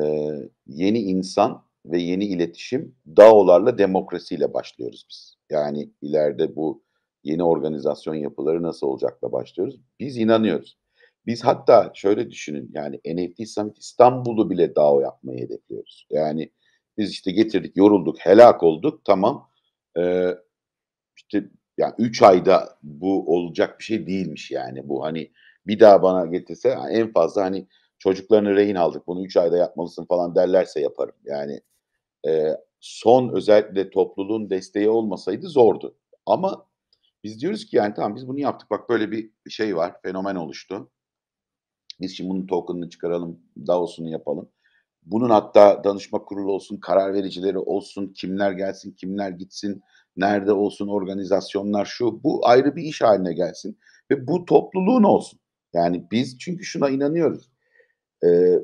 e, Yeni İnsan ve Yeni İletişim DAO'larla Demokrasiyle başlıyoruz biz. Yani ileride bu yeni organizasyon yapıları nasıl olacakla başlıyoruz. Biz inanıyoruz. Biz hatta şöyle düşünün yani NFT Summit İstanbul'u bile DAO yapmayı hedefliyoruz. Yani biz işte getirdik, yorulduk, helak olduk tamam. Ee, işte yani 3 ayda bu olacak bir şey değilmiş yani bu hani bir daha bana getirse en fazla hani çocuklarını rehin aldık bunu 3 ayda yapmalısın falan derlerse yaparım. Yani e, son özellikle topluluğun desteği olmasaydı zordu. Ama biz diyoruz ki yani tamam biz bunu yaptık bak böyle bir şey var fenomen oluştu. Biz şimdi bunun token'ını çıkaralım, DAO'sunu yapalım. Bunun hatta danışma kurulu olsun, karar vericileri olsun, kimler gelsin, kimler gitsin, nerede olsun organizasyonlar şu, bu ayrı bir iş haline gelsin. Ve bu topluluğun olsun. Yani biz çünkü şuna inanıyoruz. Ee,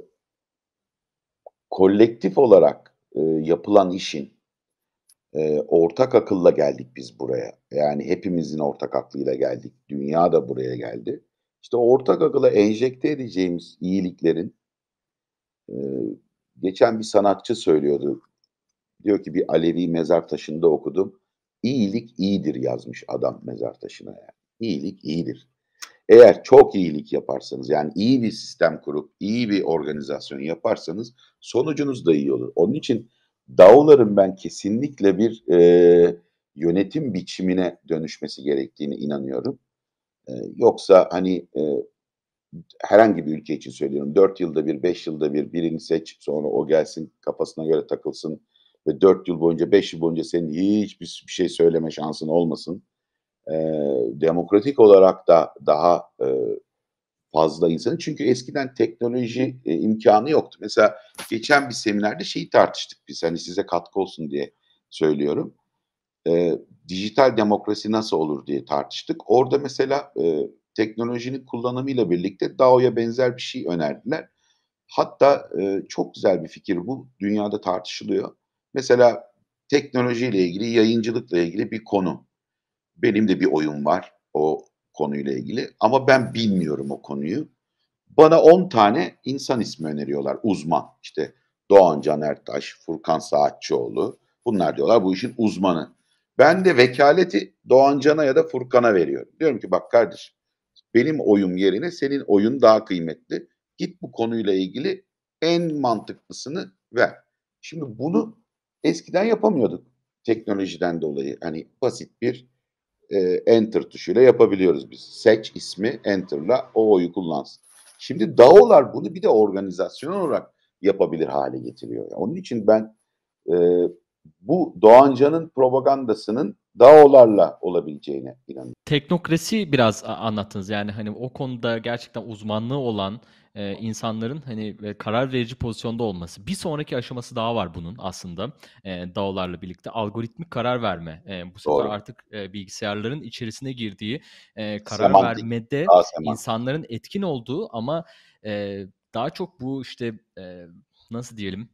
kolektif olarak e, yapılan işin e, ortak akılla geldik biz buraya. Yani hepimizin ortak aklıyla geldik. Dünya da buraya geldi. İşte ortak akıla enjekte edeceğimiz iyiliklerin e, geçen bir sanatçı söylüyordu. Diyor ki bir Alevi mezar taşında okudum. İyilik iyidir yazmış adam mezar taşına yani. İyilik iyidir. Eğer çok iyilik yaparsanız yani iyi bir sistem kurup iyi bir organizasyon yaparsanız sonucunuz da iyi olur. Onun için DAO'ların ben kesinlikle bir e, yönetim biçimine dönüşmesi gerektiğini inanıyorum. E, yoksa hani e, herhangi bir ülke için söylüyorum. Dört yılda bir, beş yılda bir birini seç sonra o gelsin kafasına göre takılsın ve dört yıl boyunca, beş yıl boyunca senin hiçbir bir şey söyleme şansın olmasın. E, demokratik olarak da daha e, fazla insanın. Çünkü eskiden teknoloji e, imkanı yoktu. Mesela geçen bir seminerde şeyi tartıştık biz. Hani size katkı olsun diye söylüyorum. E, dijital demokrasi nasıl olur diye tartıştık. Orada mesela e, teknolojinin kullanımıyla birlikte DAO'ya benzer bir şey önerdiler. Hatta e, çok güzel bir fikir bu. Dünyada tartışılıyor. Mesela teknolojiyle ilgili, yayıncılıkla ilgili bir konu. Benim de bir oyun var o konuyla ilgili ama ben bilmiyorum o konuyu. Bana 10 tane insan ismi öneriyorlar uzman. İşte Doğan Canertaş, Furkan Saatçıoğlu. Bunlar diyorlar bu işin uzmanı. Ben de vekaleti Doğan Can'a ya da Furkan'a veriyorum. Diyorum ki bak kardeşim benim oyum yerine senin oyun daha kıymetli. Git bu konuyla ilgili en mantıklısını ver. Şimdi bunu eskiden yapamıyorduk teknolojiden dolayı. Hani basit bir e, enter tuşuyla yapabiliyoruz biz. Seç ismi enter'la o oyu kullansın. Şimdi DAO'lar bunu bir de organizasyon olarak yapabilir hale getiriyor. Onun için ben e, bu Doğancan'ın propagandasının DAO'larla olabileceğine inanıyorum. Teknokrasi biraz anlattınız yani hani o konuda gerçekten uzmanlığı olan e, insanların hani e, karar verici pozisyonda olması. Bir sonraki aşaması daha var bunun aslında e, DAO'larla birlikte algoritmik karar verme. E, bu sefer Doğru. artık e, bilgisayarların içerisine girdiği e, karar Semantik. vermede insanların etkin olduğu ama e, daha çok bu işte e, nasıl diyelim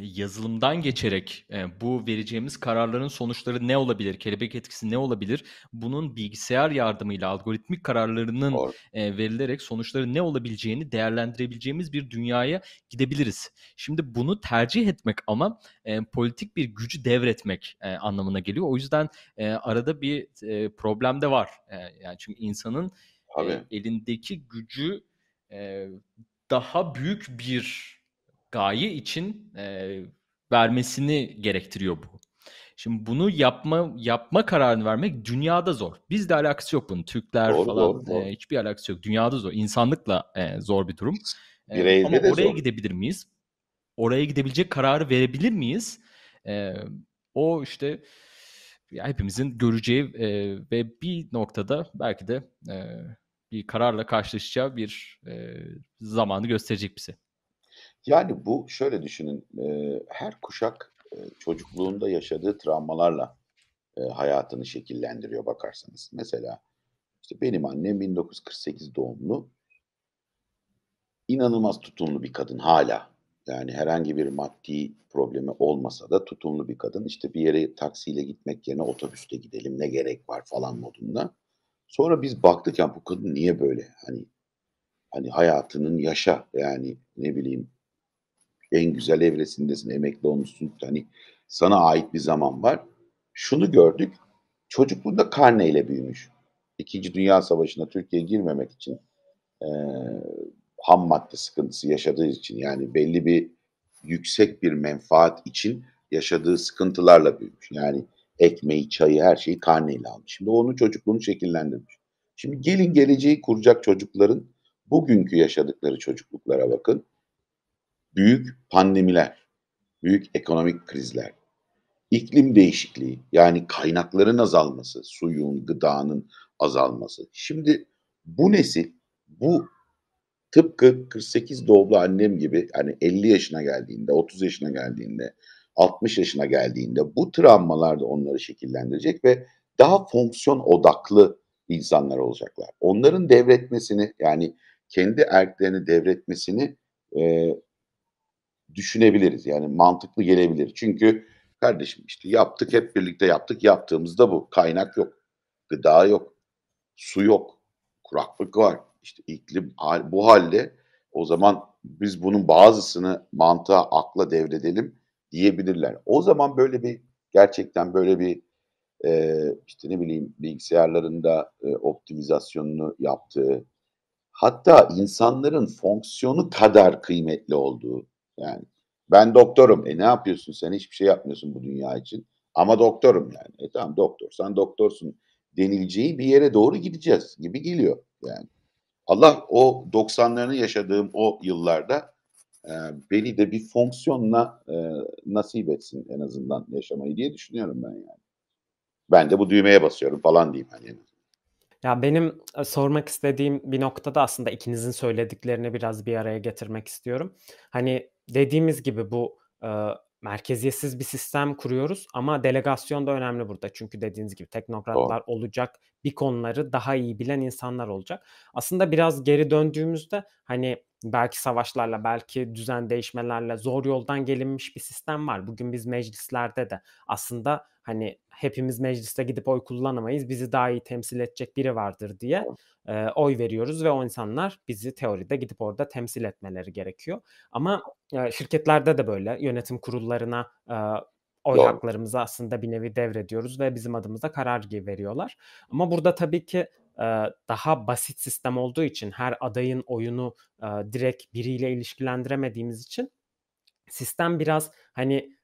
yazılımdan geçerek e, bu vereceğimiz kararların sonuçları ne olabilir, kelebek etkisi ne olabilir? Bunun bilgisayar yardımıyla algoritmik kararlarının e, verilerek sonuçları ne olabileceğini değerlendirebileceğimiz bir dünyaya gidebiliriz. Şimdi bunu tercih etmek ama e, politik bir gücü devretmek e, anlamına geliyor. O yüzden e, arada bir e, problem de var. E, yani çünkü insanın e, elindeki gücü e, daha büyük bir gaye için e, vermesini gerektiriyor bu. Şimdi bunu yapma yapma kararını vermek dünyada zor. Bizde alakası yok bunun. Türkler doğru, falan doğru, doğru. E, hiçbir alakası yok. Dünyada zor. İnsanlıkla e, zor bir durum. E, ama oraya zor. gidebilir miyiz? Oraya gidebilecek kararı verebilir miyiz? E, o işte hepimizin göreceği e, ve bir noktada belki de e, bir kararla karşılaşacağı bir e, zamanı gösterecek bize. Yani bu şöyle düşünün, e, her kuşak e, çocukluğunda yaşadığı travmalarla e, hayatını şekillendiriyor bakarsanız. Mesela işte benim annem 1948 doğumlu. İnanılmaz tutumlu bir kadın hala. Yani herhangi bir maddi problemi olmasa da tutumlu bir kadın. İşte bir yere taksiyle gitmek yerine otobüste gidelim ne gerek var falan modunda. Sonra biz baktık ya bu kadın niye böyle? Hani hani hayatının yaşa yani ne bileyim en güzel evresindesin, emekli olmuşsun. Hani sana ait bir zaman var. Şunu gördük. Çocukluğunda karneyle büyümüş. İkinci Dünya Savaşı'na Türkiye girmemek için e, ham madde sıkıntısı yaşadığı için yani belli bir yüksek bir menfaat için yaşadığı sıkıntılarla büyümüş. Yani ekmeği, çayı, her şeyi karneyle almış. Şimdi onun çocukluğunu şekillendirmiş. Şimdi gelin geleceği kuracak çocukların bugünkü yaşadıkları çocukluklara bakın. Büyük pandemiler, büyük ekonomik krizler, iklim değişikliği yani kaynakların azalması, suyun, gıdanın azalması. Şimdi bu nesil bu tıpkı 48 doğumlu annem gibi hani 50 yaşına geldiğinde, 30 yaşına geldiğinde, 60 yaşına geldiğinde bu travmalar da onları şekillendirecek ve daha fonksiyon odaklı insanlar olacaklar. Onların devretmesini yani kendi erklerini devretmesini e, düşünebiliriz. Yani mantıklı gelebilir. Çünkü kardeşim işte yaptık hep birlikte yaptık. Yaptığımızda bu. Kaynak yok. Gıda yok. Su yok. Kuraklık var. İşte iklim bu halde o zaman biz bunun bazısını mantığa, akla devredelim diyebilirler. O zaman böyle bir gerçekten böyle bir e, işte ne bileyim bilgisayarlarında e, optimizasyonunu yaptığı hatta insanların fonksiyonu kadar kıymetli olduğu yani ben doktorum. E ne yapıyorsun sen? Hiçbir şey yapmıyorsun bu dünya için. Ama doktorum yani. E tamam doktorsan doktorsun denileceği bir yere doğru gideceğiz gibi geliyor yani. Allah o 90'larını yaşadığım o yıllarda e, beni de bir fonksiyonla e, nasip etsin en azından yaşamayı diye düşünüyorum ben yani. Ben de bu düğmeye basıyorum falan diyeyim hani. Ya benim e, sormak istediğim bir noktada aslında ikinizin söylediklerini biraz bir araya getirmek istiyorum. Hani dediğimiz gibi bu e, merkeziyetsiz bir sistem kuruyoruz ama delegasyon da önemli burada. Çünkü dediğiniz gibi teknokratlar Doğru. olacak, bir konuları daha iyi bilen insanlar olacak. Aslında biraz geri döndüğümüzde hani belki savaşlarla, belki düzen değişmelerle zor yoldan gelinmiş bir sistem var. Bugün biz meclislerde de aslında hani hepimiz mecliste gidip oy kullanamayız. Bizi daha iyi temsil edecek biri vardır diye e, oy veriyoruz ve o insanlar bizi teoride gidip orada temsil etmeleri gerekiyor. Ama e, şirketlerde de böyle yönetim kurullarına e, oy Doğru. haklarımızı aslında bir nevi devrediyoruz ve bizim adımıza karar veriyorlar. Ama burada tabii ki daha basit sistem olduğu için her adayın oyunu direkt biriyle ilişkilendiremediğimiz için sistem biraz hani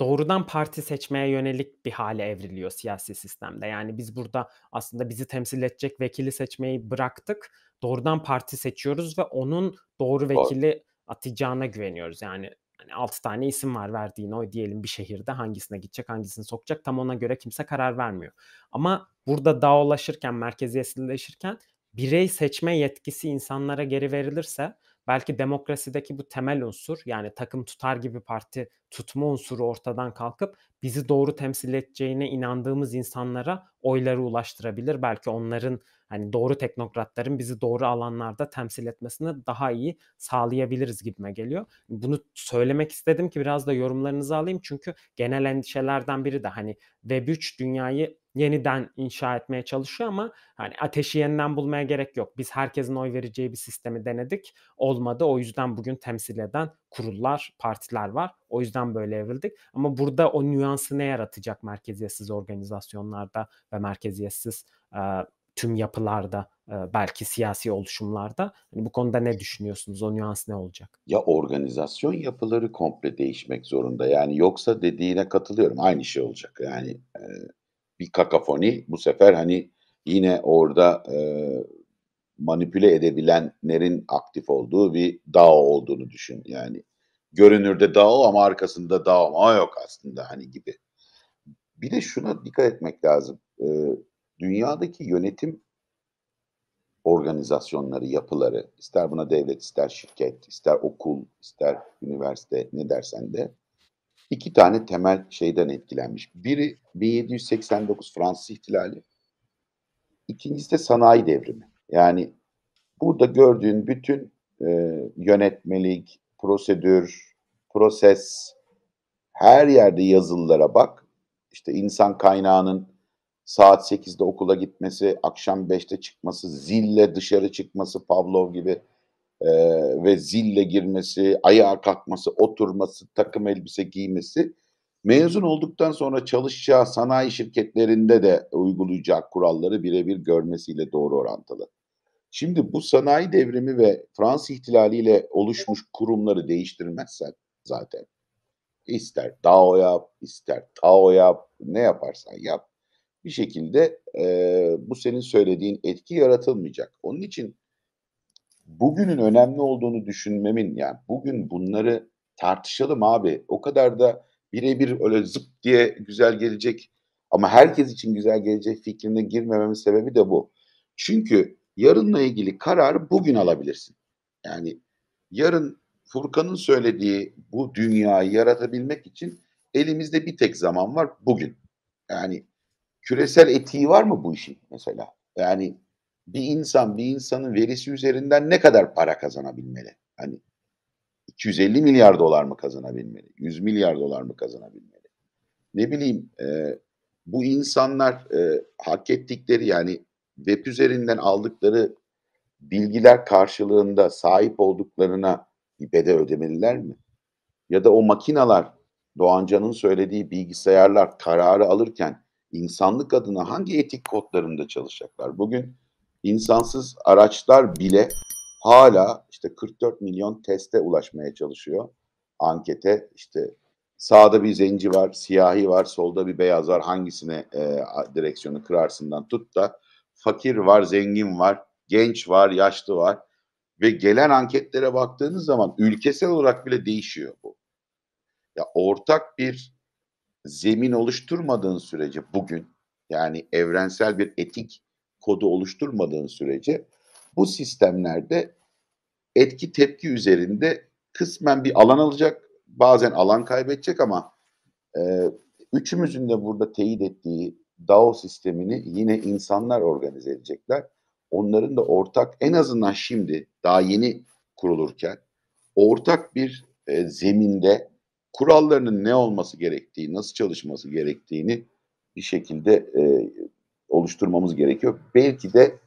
doğrudan parti seçmeye yönelik bir hale evriliyor siyasi sistemde. Yani biz burada aslında bizi temsil edecek vekili seçmeyi bıraktık. Doğrudan parti seçiyoruz ve onun doğru vekili atacağına güveniyoruz. Yani hani 6 tane isim var verdiğin oy diyelim bir şehirde hangisine gidecek hangisini sokacak tam ona göre kimse karar vermiyor. Ama burada dağılaşırken merkeziyetsizleşirken birey seçme yetkisi insanlara geri verilirse belki demokrasideki bu temel unsur yani takım tutar gibi parti tutma unsuru ortadan kalkıp bizi doğru temsil edeceğine inandığımız insanlara oyları ulaştırabilir. Belki onların hani doğru teknokratların bizi doğru alanlarda temsil etmesini daha iyi sağlayabiliriz gibime geliyor. Bunu söylemek istedim ki biraz da yorumlarınızı alayım çünkü genel endişelerden biri de hani Web3 dünyayı yeniden inşa etmeye çalışıyor ama hani ateşi yeniden bulmaya gerek yok. Biz herkesin oy vereceği bir sistemi denedik. Olmadı. O yüzden bugün temsil eden kurullar, partiler var. O yüzden böyle evrildik. Ama burada o nüansı ne yaratacak merkeziyetsiz organizasyonlarda ve merkeziyetsiz tüm yapılarda belki siyasi oluşumlarda. Hani bu konuda ne düşünüyorsunuz? O nüans ne olacak? Ya organizasyon yapıları komple değişmek zorunda. Yani yoksa dediğine katılıyorum. Aynı şey olacak. Yani bir kakafoni bu sefer hani yine orada manipüle edebilenlerin aktif olduğu bir DAO olduğunu düşün. Yani görünürde DAO ama arkasında DAO ama yok aslında hani gibi. bir de şuna dikkat etmek lazım. E, dünyadaki yönetim organizasyonları, yapıları, ister buna devlet, ister şirket, ister okul, ister üniversite ne dersen de iki tane temel şeyden etkilenmiş. Biri 1789 Fransız ihtilali, ikincisi de sanayi devrimi. Yani burada gördüğün bütün e, yönetmelik, prosedür, proses, her yerde yazılılara bak. İşte insan kaynağının saat 8'de okula gitmesi, akşam 5'te çıkması, zille dışarı çıkması Pavlov gibi e, ve zille girmesi, ayağa kalkması, oturması, takım elbise giymesi mezun olduktan sonra çalışacağı sanayi şirketlerinde de uygulayacağı kuralları birebir görmesiyle doğru orantılı. Şimdi bu sanayi devrimi ve Fransız ihtilaliyle oluşmuş kurumları değiştirmezsen zaten ister DAO yap, ister TAO yap, ne yaparsan yap bir şekilde e, bu senin söylediğin etki yaratılmayacak. Onun için bugünün önemli olduğunu düşünmemin yani bugün bunları tartışalım abi. O kadar da birebir öyle zıp diye güzel gelecek ama herkes için güzel gelecek fikrine girmememin sebebi de bu. Çünkü yarınla ilgili kararı bugün alabilirsin. Yani yarın Furkan'ın söylediği bu dünyayı yaratabilmek için elimizde bir tek zaman var bugün. Yani küresel etiği var mı bu işin mesela? Yani bir insan bir insanın verisi üzerinden ne kadar para kazanabilmeli? Hani 250 milyar dolar mı kazanabilmeli? 100 milyar dolar mı kazanabilmeli? Ne bileyim e, bu insanlar e, hak ettikleri yani web üzerinden aldıkları bilgiler karşılığında sahip olduklarına bir bedel ödemeliler mi? Ya da o makinalar Doğancan'ın söylediği bilgisayarlar kararı alırken insanlık adına hangi etik kodlarında çalışacaklar? Bugün insansız araçlar bile hala işte 44 milyon teste ulaşmaya çalışıyor. Ankete işte sağda bir zenci var, siyahi var, solda bir beyaz var. Hangisine e, direksiyonu kırarsından tut da fakir var, zengin var, genç var, yaşlı var. Ve gelen anketlere baktığınız zaman ülkesel olarak bile değişiyor bu. Ya ortak bir zemin oluşturmadığın sürece bugün yani evrensel bir etik kodu oluşturmadığın sürece bu sistemlerde etki tepki üzerinde kısmen bir alan alacak, bazen alan kaybedecek ama e, üçümüzün de burada teyit ettiği DAO sistemini yine insanlar organize edecekler. Onların da ortak en azından şimdi daha yeni kurulurken ortak bir e, zeminde kurallarının ne olması gerektiği, nasıl çalışması gerektiğini bir şekilde e, oluşturmamız gerekiyor. Belki de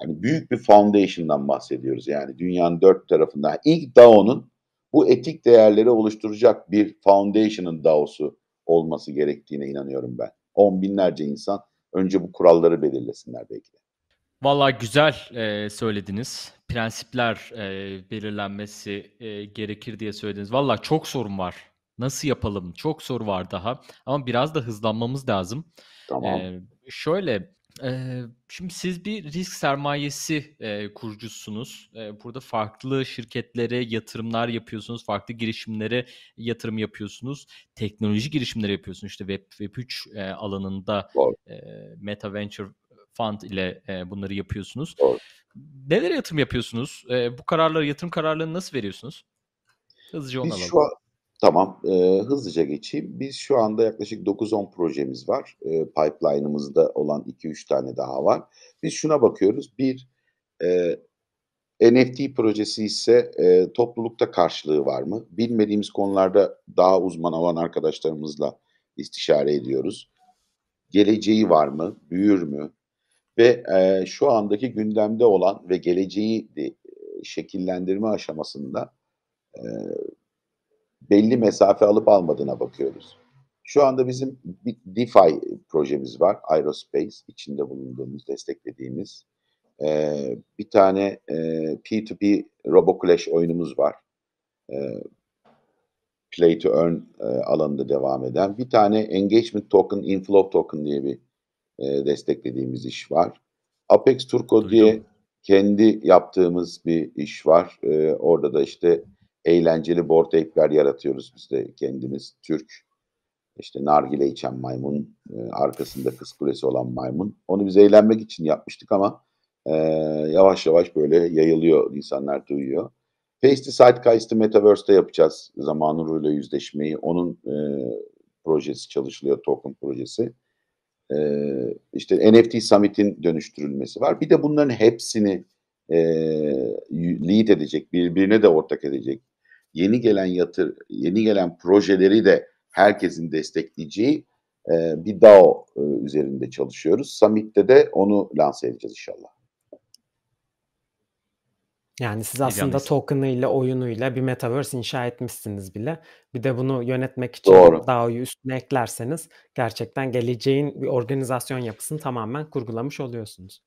hani büyük bir foundation'dan bahsediyoruz. Yani dünyanın dört tarafında ilk DAO'nun bu etik değerleri oluşturacak bir foundation'ın DAO'su olması gerektiğine inanıyorum ben. On binlerce insan önce bu kuralları belirlesinler belki de. Valla güzel e, söylediniz. Prensipler e, belirlenmesi e, gerekir diye söylediniz. Valla çok sorun var. Nasıl yapalım? Çok soru var daha. Ama biraz da hızlanmamız lazım. Tamam. E, şöyle, e, şimdi siz bir risk sermayesi e, kurucusunuz. E, burada farklı şirketlere yatırımlar yapıyorsunuz. Farklı girişimlere yatırım yapıyorsunuz. Teknoloji girişimleri yapıyorsunuz. İşte Web, Web 3 e, alanında e, Meta Venture Fund ile e, bunları yapıyorsunuz. Doğru. Nelere yatırım yapıyorsunuz? E, bu kararları, yatırım kararlarını nasıl veriyorsunuz? Hızlıca onu Biz alalım. şu an, tamam, e, hızlıca geçeyim. Biz şu anda yaklaşık 9-10 projemiz var. E, pipeline'ımızda olan 2-3 tane daha var. Biz şuna bakıyoruz. Bir, e, NFT projesi ise e, toplulukta karşılığı var mı? Bilmediğimiz konularda daha uzman olan arkadaşlarımızla istişare ediyoruz. Geleceği var mı? Büyür mü? Ve e, şu andaki gündemde olan ve geleceği şekillendirme aşamasında e, belli mesafe alıp almadığına bakıyoruz. Şu anda bizim bir DeFi projemiz var. Aerospace içinde bulunduğumuz, desteklediğimiz. E, bir tane e, P2P RoboClash oyunumuz var. E, Play to Earn e, alanında devam eden. Bir tane Engagement Token, Inflow Token diye bir e, desteklediğimiz iş var. Apex Turco Duydum. diye kendi yaptığımız bir iş var. E, orada da işte eğlenceli board ape'ler yaratıyoruz biz de kendimiz Türk işte nargile içen maymun, e, arkasında kız kulesi olan maymun. Onu biz eğlenmek için yapmıştık ama e, yavaş yavaş böyle yayılıyor, insanlar duyuyor. Pasty Sidegeist'ı Metaverse'de yapacağız zamanın ruhuyla yüzleşmeyi. Onun e, projesi çalışılıyor, token projesi. E, işte NFT Summit'in dönüştürülmesi var. Bir de bunların hepsini e, lead edecek, birbirine de ortak edecek. Yeni gelen yatır, yeni gelen projeleri de herkesin destekleyeceği e, bir DAO e, üzerinde çalışıyoruz. Summit'te de onu lanse edeceğiz inşallah. Yani siz aslında token'ıyla, oyunuyla bir metaverse inşa etmişsiniz bile. Bir de bunu yönetmek için Doğru. DAO'yu üstüne eklerseniz gerçekten geleceğin bir organizasyon yapısını tamamen kurgulamış oluyorsunuz.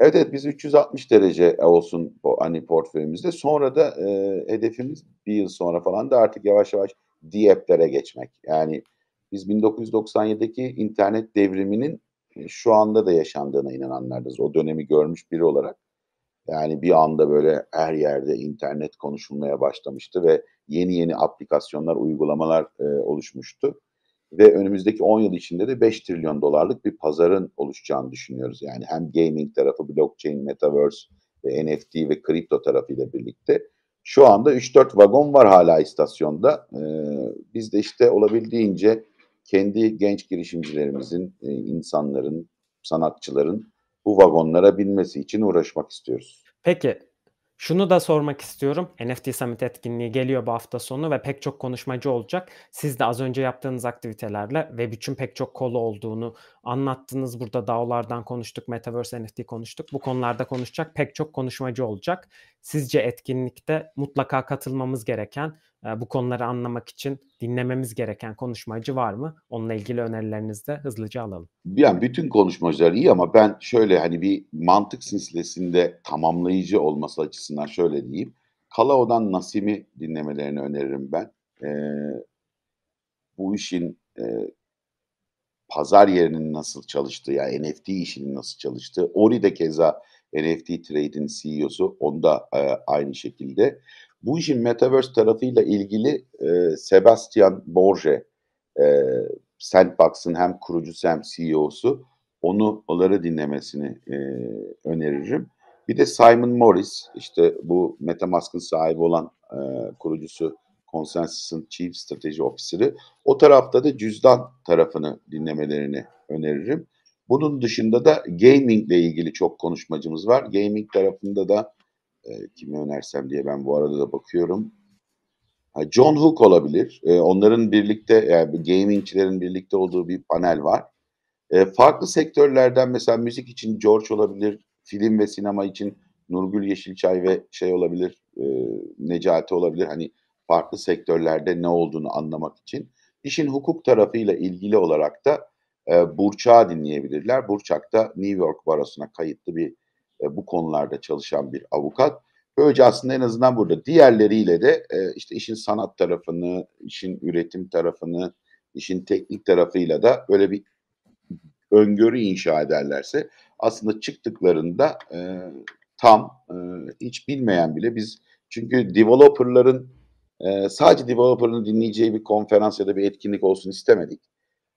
Evet, evet biz 360 derece olsun o hani portföyümüzde. Sonra da e, hedefimiz bir yıl sonra falan da artık yavaş yavaş D-app'lere geçmek. Yani biz 1997'deki internet devriminin e, şu anda da yaşandığına inananlardız. O dönemi görmüş biri olarak. Yani bir anda böyle her yerde internet konuşulmaya başlamıştı ve yeni yeni aplikasyonlar, uygulamalar e, oluşmuştu. Ve önümüzdeki 10 yıl içinde de 5 trilyon dolarlık bir pazarın oluşacağını düşünüyoruz. Yani hem gaming tarafı, blockchain, metaverse ve NFT ve kripto tarafıyla birlikte. Şu anda 3-4 vagon var hala istasyonda. Ee, biz de işte olabildiğince kendi genç girişimcilerimizin, e, insanların, sanatçıların bu vagonlara binmesi için uğraşmak istiyoruz. Peki şunu da sormak istiyorum. NFT Summit etkinliği geliyor bu hafta sonu ve pek çok konuşmacı olacak. Siz de az önce yaptığınız aktivitelerle ve bütün pek çok kolu olduğunu anlattınız. Burada DAO'lardan konuştuk, Metaverse NFT konuştuk. Bu konularda konuşacak pek çok konuşmacı olacak. Sizce etkinlikte mutlaka katılmamız gereken, e, bu konuları anlamak için dinlememiz gereken konuşmacı var mı? Onunla ilgili önerilerinizi de hızlıca alalım. Yani bütün konuşmacılar iyi ama ben şöyle hani bir mantık silsilesinde tamamlayıcı olması açısından şöyle diyeyim. Kalao'dan Nasim'i dinlemelerini öneririm ben. Ee, bu işin e, pazar yerinin nasıl çalıştığı, yani NFT işinin nasıl çalıştığı. Ori de keza NFT Trade'in CEO'su, onda e, aynı şekilde. Bu işin Metaverse tarafıyla ilgili e, Sebastian Borge, e, Sandbox'ın hem kurucusu hem CEO'su, onu onları dinlemesini e, öneririm. Bir de Simon Morris, işte bu MetaMask'ın sahibi olan e, kurucusu, Consensus'ın Chief Strategy Officer'ı. O tarafta da cüzdan tarafını dinlemelerini öneririm. Bunun dışında da gaming ile ilgili çok konuşmacımız var. Gaming tarafında da e, kimi önersem diye ben bu arada da bakıyorum. John Hook olabilir. E, onların birlikte yani gamingçilerin birlikte olduğu bir panel var. E, farklı sektörlerden mesela müzik için George olabilir, film ve sinema için Nurgül Yeşilçay ve şey olabilir, e, Necati olabilir. Hani farklı sektörlerde ne olduğunu anlamak için. İşin hukuk tarafıyla ilgili olarak da e, Burçak'ı dinleyebilirler. Burçak da New York Barosu'na kayıtlı bir bu konularda çalışan bir avukat. Böylece aslında en azından burada diğerleriyle de işte işin sanat tarafını, işin üretim tarafını, işin teknik tarafıyla da böyle bir öngörü inşa ederlerse aslında çıktıklarında e, tam e, hiç bilmeyen bile biz çünkü developerların e, sadece developer'ın dinleyeceği bir konferans ya da bir etkinlik olsun istemedik.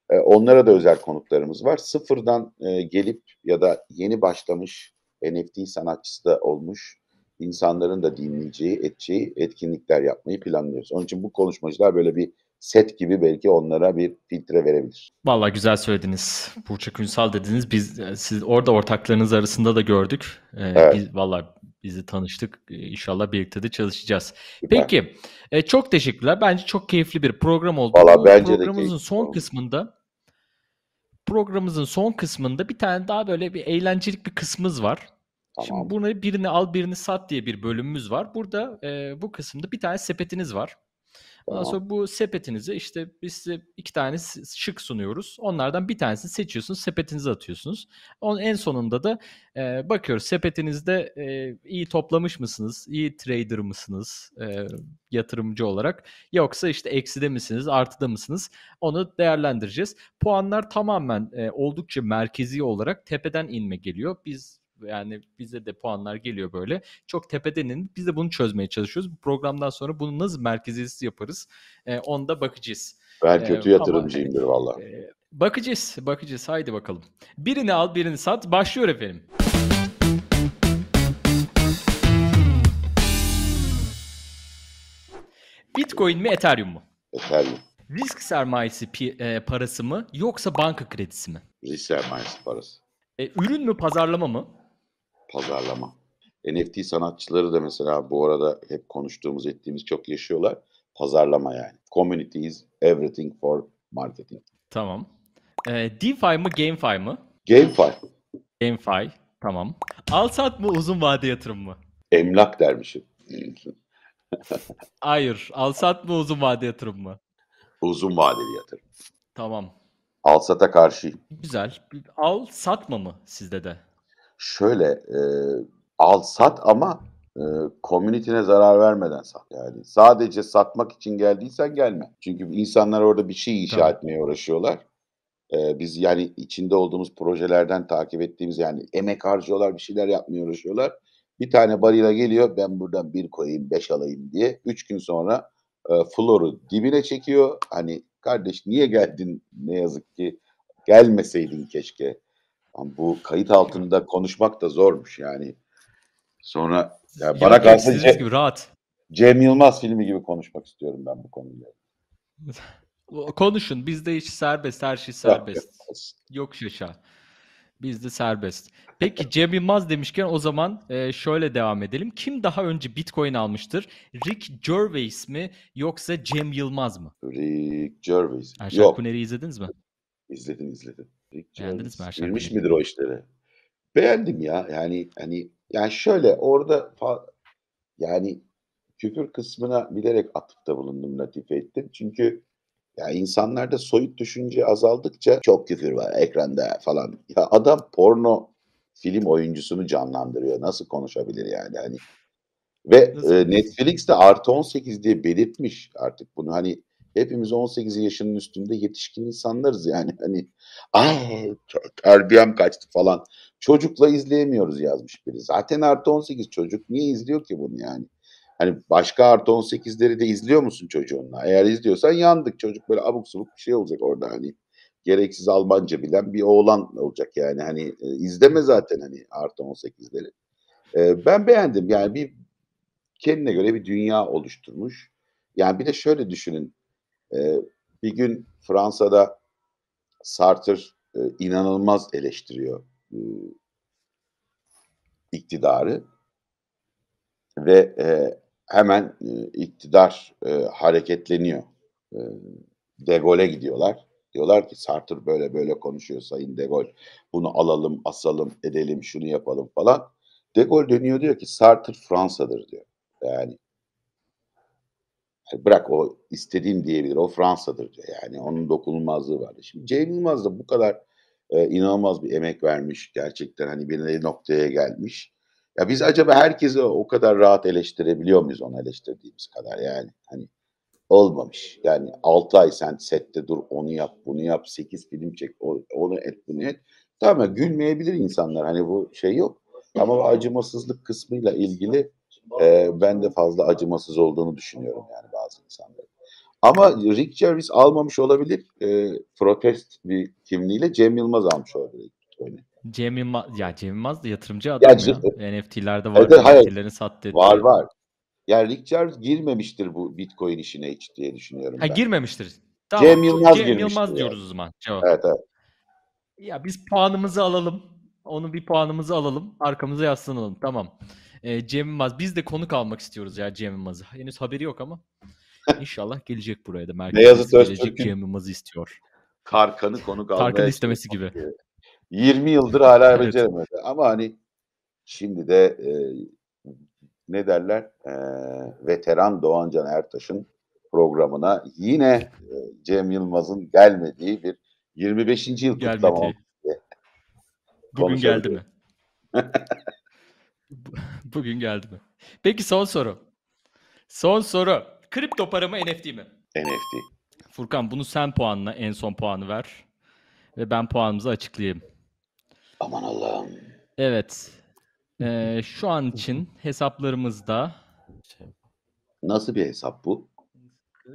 E, onlara da özel konuklarımız var. Sıfırdan e, gelip ya da yeni başlamış NFT sanatçısı da olmuş insanların da dinleyeceği, edeceği etkinlikler yapmayı planlıyoruz. Onun için bu konuşmacılar böyle bir set gibi belki onlara bir filtre verebilir. Vallahi güzel söylediniz. Burçak Ünsal dediniz. Biz siz orada ortaklarınız arasında da gördük. Ee, evet. Biz vallahi bizi tanıştık. İnşallah birlikte de çalışacağız. Süper. Peki. E, çok teşekkürler. Bence çok keyifli bir program oldu. Valla bence programımızın de son oldu. kısmında programımızın son kısmında bir tane daha böyle bir eğlencelik bir kısmımız var. Tamam. Şimdi bunu birini al birini sat diye bir bölümümüz var. Burada e, bu kısımda bir tane sepetiniz var. Ondan sonra bu sepetinizi işte biz size iki tane şık sunuyoruz. Onlardan bir tanesini seçiyorsunuz, sepetinize atıyorsunuz. Onun en sonunda da e, bakıyoruz sepetinizde e, iyi toplamış mısınız, iyi trader mısınız e, yatırımcı olarak yoksa işte ekside misiniz, artıda mısınız onu değerlendireceğiz. Puanlar tamamen e, oldukça merkezi olarak tepeden inme geliyor. Biz yani bize de puanlar geliyor böyle. Çok tepedenin. Biz de bunu çözmeye çalışıyoruz. Bu programdan sonra bunu nasıl merkeziyetsiz yaparız? E, onda bakacağız. Ben Ee, kötü ama yatırımcıyımdır valla. e, bakacağız, bakacağız. Haydi bakalım. Birini al, birini sat. Başlıyor efendim. Bitcoin mi, Ethereum mu? Ethereum. Risk sermayesi pi- e, parası mı yoksa banka kredisi mi? Risk sermayesi parası. E, ürün mü, pazarlama mı? Pazarlama. NFT sanatçıları da mesela bu arada hep konuştuğumuz ettiğimiz çok yaşıyorlar. Pazarlama yani. Community is everything for marketing. Tamam. E, DeFi mi, GameFi mı? GameFi. GameFi. Tamam. Al sat mı, uzun vade yatırım mı? Emlak dermişim. Hayır. Al sat mı, uzun vade yatırım mı? Uzun vadeli yatırım. Tamam. Alsat'a karşıyım. Güzel. Al satma mı sizde de? Şöyle e, al sat ama e, komünitine zarar vermeden sat. Yani sadece satmak için geldiysen gelme. Çünkü insanlar orada bir şey inşa Tamam. etmeye uğraşıyorlar. E, biz yani içinde olduğumuz projelerden takip ettiğimiz yani emek harcıyorlar bir şeyler yapmaya uğraşıyorlar. Bir tane barila geliyor ben buradan bir koyayım beş alayım diye. Üç gün sonra e, floru dibine çekiyor. Hani kardeş niye geldin ne yazık ki gelmeseydin keşke. Ama bu kayıt altında konuşmak da zormuş yani. Sonra ya bana istediğiniz Ce- gibi rahat. Cem Yılmaz filmi gibi konuşmak istiyorum ben bu konuyla. Konuşun. Bizde iş serbest. Her şey serbest. yok. Şaşa. Bizde serbest. Peki Cem Yılmaz demişken o zaman e, şöyle devam edelim. Kim daha önce Bitcoin almıştır? Rick Gervais mi yoksa Cem Yılmaz mı? Rick Gervais. Erşan Yok Kuneri'yi izlediniz mi? izledim izledim. Beğendiniz mi Erşan Bilmiş midir o işleri? Beğendim ya. Yani hani yani şöyle orada fa- yani küfür kısmına bilerek atıfta bulundum, latife ettim. Çünkü ya insanlarda soyut düşünce azaldıkça çok küfür var ekranda falan. Ya adam porno film oyuncusunu canlandırıyor. Nasıl konuşabilir yani hani? Ve Nasıl? e, Netflix de artı 18 diye belirtmiş artık bunu. Hani hepimiz 18 yaşının üstünde yetişkin insanlarız yani. Hani ay terbiyem kaçtı falan. Çocukla izleyemiyoruz yazmış biri. Zaten artı 18 çocuk niye izliyor ki bunu yani? Hani başka artı 18'leri de izliyor musun çocuğunla? Eğer izliyorsan yandık. Çocuk böyle abuk subuk bir şey olacak orada hani. Gereksiz Almanca bilen bir oğlan olacak yani. Hani e, izleme zaten hani artı 18'leri. E, ben beğendim. Yani bir kendine göre bir dünya oluşturmuş. Yani bir de şöyle düşünün. E, bir gün Fransa'da Sartre e, inanılmaz eleştiriyor e, iktidarı ve e, hemen e, iktidar e, hareketleniyor. E, De Gaulle'e gidiyorlar. Diyorlar ki Sartre böyle böyle konuşuyor Sayın De Gaulle. Bunu alalım, asalım, edelim, şunu yapalım falan. De Gaulle dönüyor diyor ki Sartre Fransa'dır diyor. Yani bırak o istediğim diyebilir. O Fransa'dır diyor. Yani onun dokunulmazlığı var. Şimdi Cem Yılmaz da bu kadar e, inanılmaz bir emek vermiş. Gerçekten hani bir noktaya gelmiş. Ya biz acaba herkesi o kadar rahat eleştirebiliyor muyuz onu eleştirdiğimiz kadar yani? Hani olmamış. Yani 6 ay sen sette dur onu yap bunu yap 8 film çek onu et bunu et. Tamam gülmeyebilir insanlar hani bu şey yok. Ama acımasızlık kısmıyla ilgili e, ben de fazla acımasız olduğunu düşünüyorum yani bazı insanların. Ama Rick Gervais almamış olabilir. E, protest bir kimliğiyle Cem Yılmaz almış olabilir. Bitcoin'i. Cem Yılmaz, ya Cem Yılmaz da yatırımcı adam Ya ya. NFT'lerde var. Evet, hayır. NFT'lerini sattı. etti. Var var. Yani Rick Gervais girmemiştir bu Bitcoin işine hiç diye düşünüyorum Ha ben. girmemiştir. Tamam. Cem Yılmaz Cem girmiştir Yılmaz yani. diyoruz o zaman. Cevap. Evet evet. Ya biz puanımızı alalım. Onu bir puanımızı alalım. Arkamıza yaslanalım. Tamam. Ee, Cem Yılmaz. Biz de konuk almak istiyoruz ya Cem Yılmaz'ı. Henüz haberi yok ama. [laughs] İnşallah gelecek buraya da. Merkez Beyazıt gelecek Cem Yılmaz'ı istiyor. Karkan'ı konuk almaya Tarkan'ın istemesi gibi. gibi. 20 yıldır hala Evet. beceremedi. Ama hani şimdi de e, ne derler E, veteran Doğancan Ertaş'ın programına yine e, Cem Yılmaz'ın gelmediği bir 25. yıl kutlama Gelmedi. Bugün geldi mi? Bu- [laughs] Bugün geldi mi? Peki son soru. Son soru. Kripto para mı NFT mi? NFT. Furkan bunu sen puanla en son puanı ver. Ve ben puanımızı açıklayayım. Aman Allah'ım. Evet. Ee, şu an için hesaplarımızda Nasıl bir hesap bu?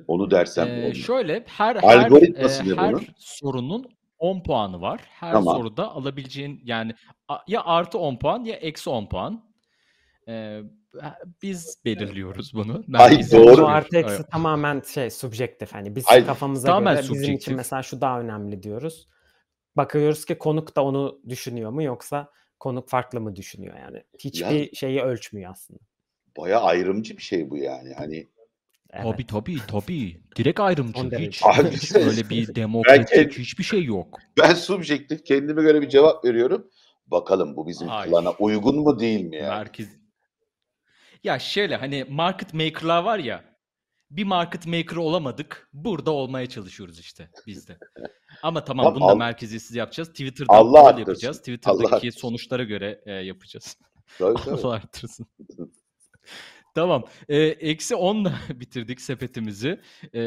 Onu dersem Ee, şöyle her her Algoritması e, ne her bunun? sorunun 10 puanı var. Her Tamam. soruda alabileceğin yani a- ya artı 10 puan ya eksi 10 puan. Ee, biz belirliyoruz bunu. Ay, Merkezi doğru. Bu artı eksi Evet. tamamen şey subjektif hani biz Ay, kafamıza tamamen göre bizim için mesela şu daha önemli diyoruz. Bakıyoruz ki konuk da onu düşünüyor mu yoksa konuk farklı mı düşünüyor yani. Hiçbir şeyi ölçmüyor aslında. Baya ayrımcı bir şey bu yani. Hani Evet. Tabii tabii tabii. Direkt ayrımcı. Hiç, Abi, hiç öyle bir [laughs] demokratik hiçbir şey yok. ben subjektif kendime göre bir cevap veriyorum. Bakalım bu bizim Hayır. plana uygun mu değil mi yani? Merkez. Ya şöyle hani market maker'lar var ya. Bir market maker olamadık. Burada olmaya çalışıyoruz işte biz de. Ama tamam Tamam, bunu da al- merkeziyetsiz yapacağız. Twitter'dan Allah arttırsın. yapacağız. Allah Twitter'daki arttırsın. sonuçlara göre e, yapacağız. Tabii, tabii. [laughs] Allah arttırsın. [laughs] Tamam. E, eksi 10'la [laughs] bitirdik sepetimizi. E,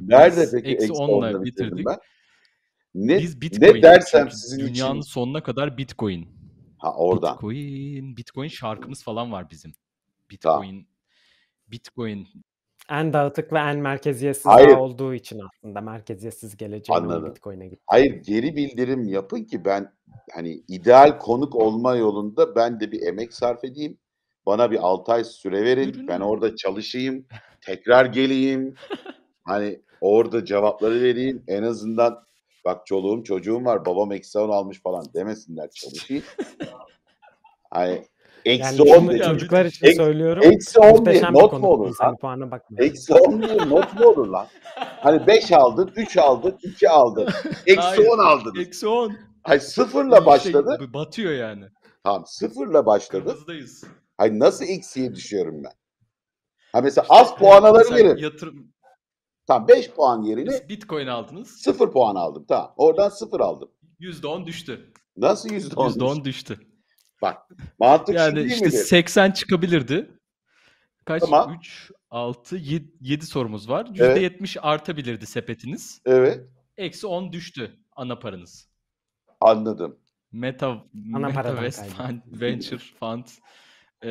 Nerede peki eksi eksi 10'la onla bitirdim bitirdik. ben? Ne, Biz Bitcoin. ne dersem sizin dünyanın için... sonuna kadar Bitcoin. Ha oradan. Bitcoin, Bitcoin şarkımız falan var bizim. Bitcoin, Bitcoin. En dağıtık ve en merkeziyetsiz Hayır. olduğu için aslında merkeziyetsiz geleceğin Anladım. Bitcoin'e gitti. Hayır geri bildirim yapın ki ben hani ideal konuk olma yolunda ben de bir emek sarf edeyim. Bana bir 6 ay süre verin. Ürünü. Ben orada çalışayım. Tekrar geleyim. [laughs] Hani orada cevapları vereyim. En azından bak çoluğum çocuğum var. Babam eksi 10 almış falan demesinler çalışayım. Hani eksi Yani 10 bunu diye. Çocuklar Eksi- için söylüyorum. Eksi 10 diye not mu olur lan? puana bakma. Eksi 10 diye not mu olur lan? Hani 5 aldın, 3 aldın, 2 aldın. [laughs] Eksi Hayır. 10 aldın. Eksi 10. Ay sıfırla başladı. Şey, batıyor yani. Tamam sıfırla başladı. Kırmızıdayız. Ay nasıl eksiye düşüyorum ben? Ha mesela az puan alırım Mesela verim. Yatırım, Tamam 5 puan yerine Siz Bitcoin aldınız. 0 puan aldım. Tamam. Oradan 0 aldım. %10 düştü. Nasıl %10? %10 düştü. Bak mantık Yani değil işte midir? 80 çıkabilirdi. Kaç? Tamam. 3, 6, 7, 7 sorumuz var. Evet. %70 artabilirdi sepetiniz. Evet Eksi 10 düştü ana paranız. anladım. Meta, Ana Metaverse Fund, Venture Fund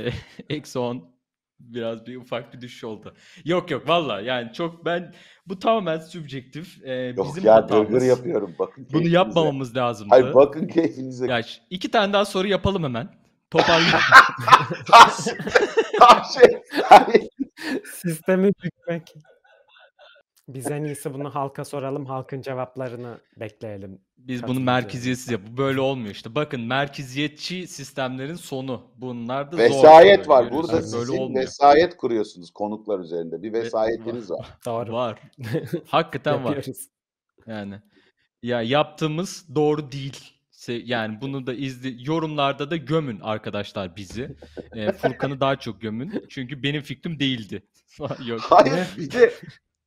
[laughs] eksi 10 biraz bir ufak bir düşüş oldu. Yok yok valla yani çok ben bu tamamen subjektif. E, Yok bizim ya hatamız. gırgır yapıyorum. Bakın Bunu keyfinize. yapmamamız lazımdı. Hayır bakın keyfinize. Ya iki tane daha soru yapalım hemen. Toparlayalım. Tam [laughs] şey. Sistemi bükmek. Biz en iyisi bunu halka soralım. Halkın cevaplarını bekleyelim. Biz bunu merkeziyetsiz yap. Bu böyle olmuyor işte. Bakın merkeziyetçi sistemlerin sonu. Bunlar da zor. vesayet böyle var. görüyorsunuz. Burada Böyle sizin olmuyor. vesayet kuruyorsunuz konuklar üzerinde. Bir vesayetiniz var. [laughs] Doğru. Var. [laughs] Hakikaten var. Yani ya yaptığımız doğru değil. Yani bunu da izle yorumlarda da gömün arkadaşlar bizi. Ee, Furkan'ı daha çok gömün. Çünkü benim fikrim değildi. [laughs] Yok. Hayır bir de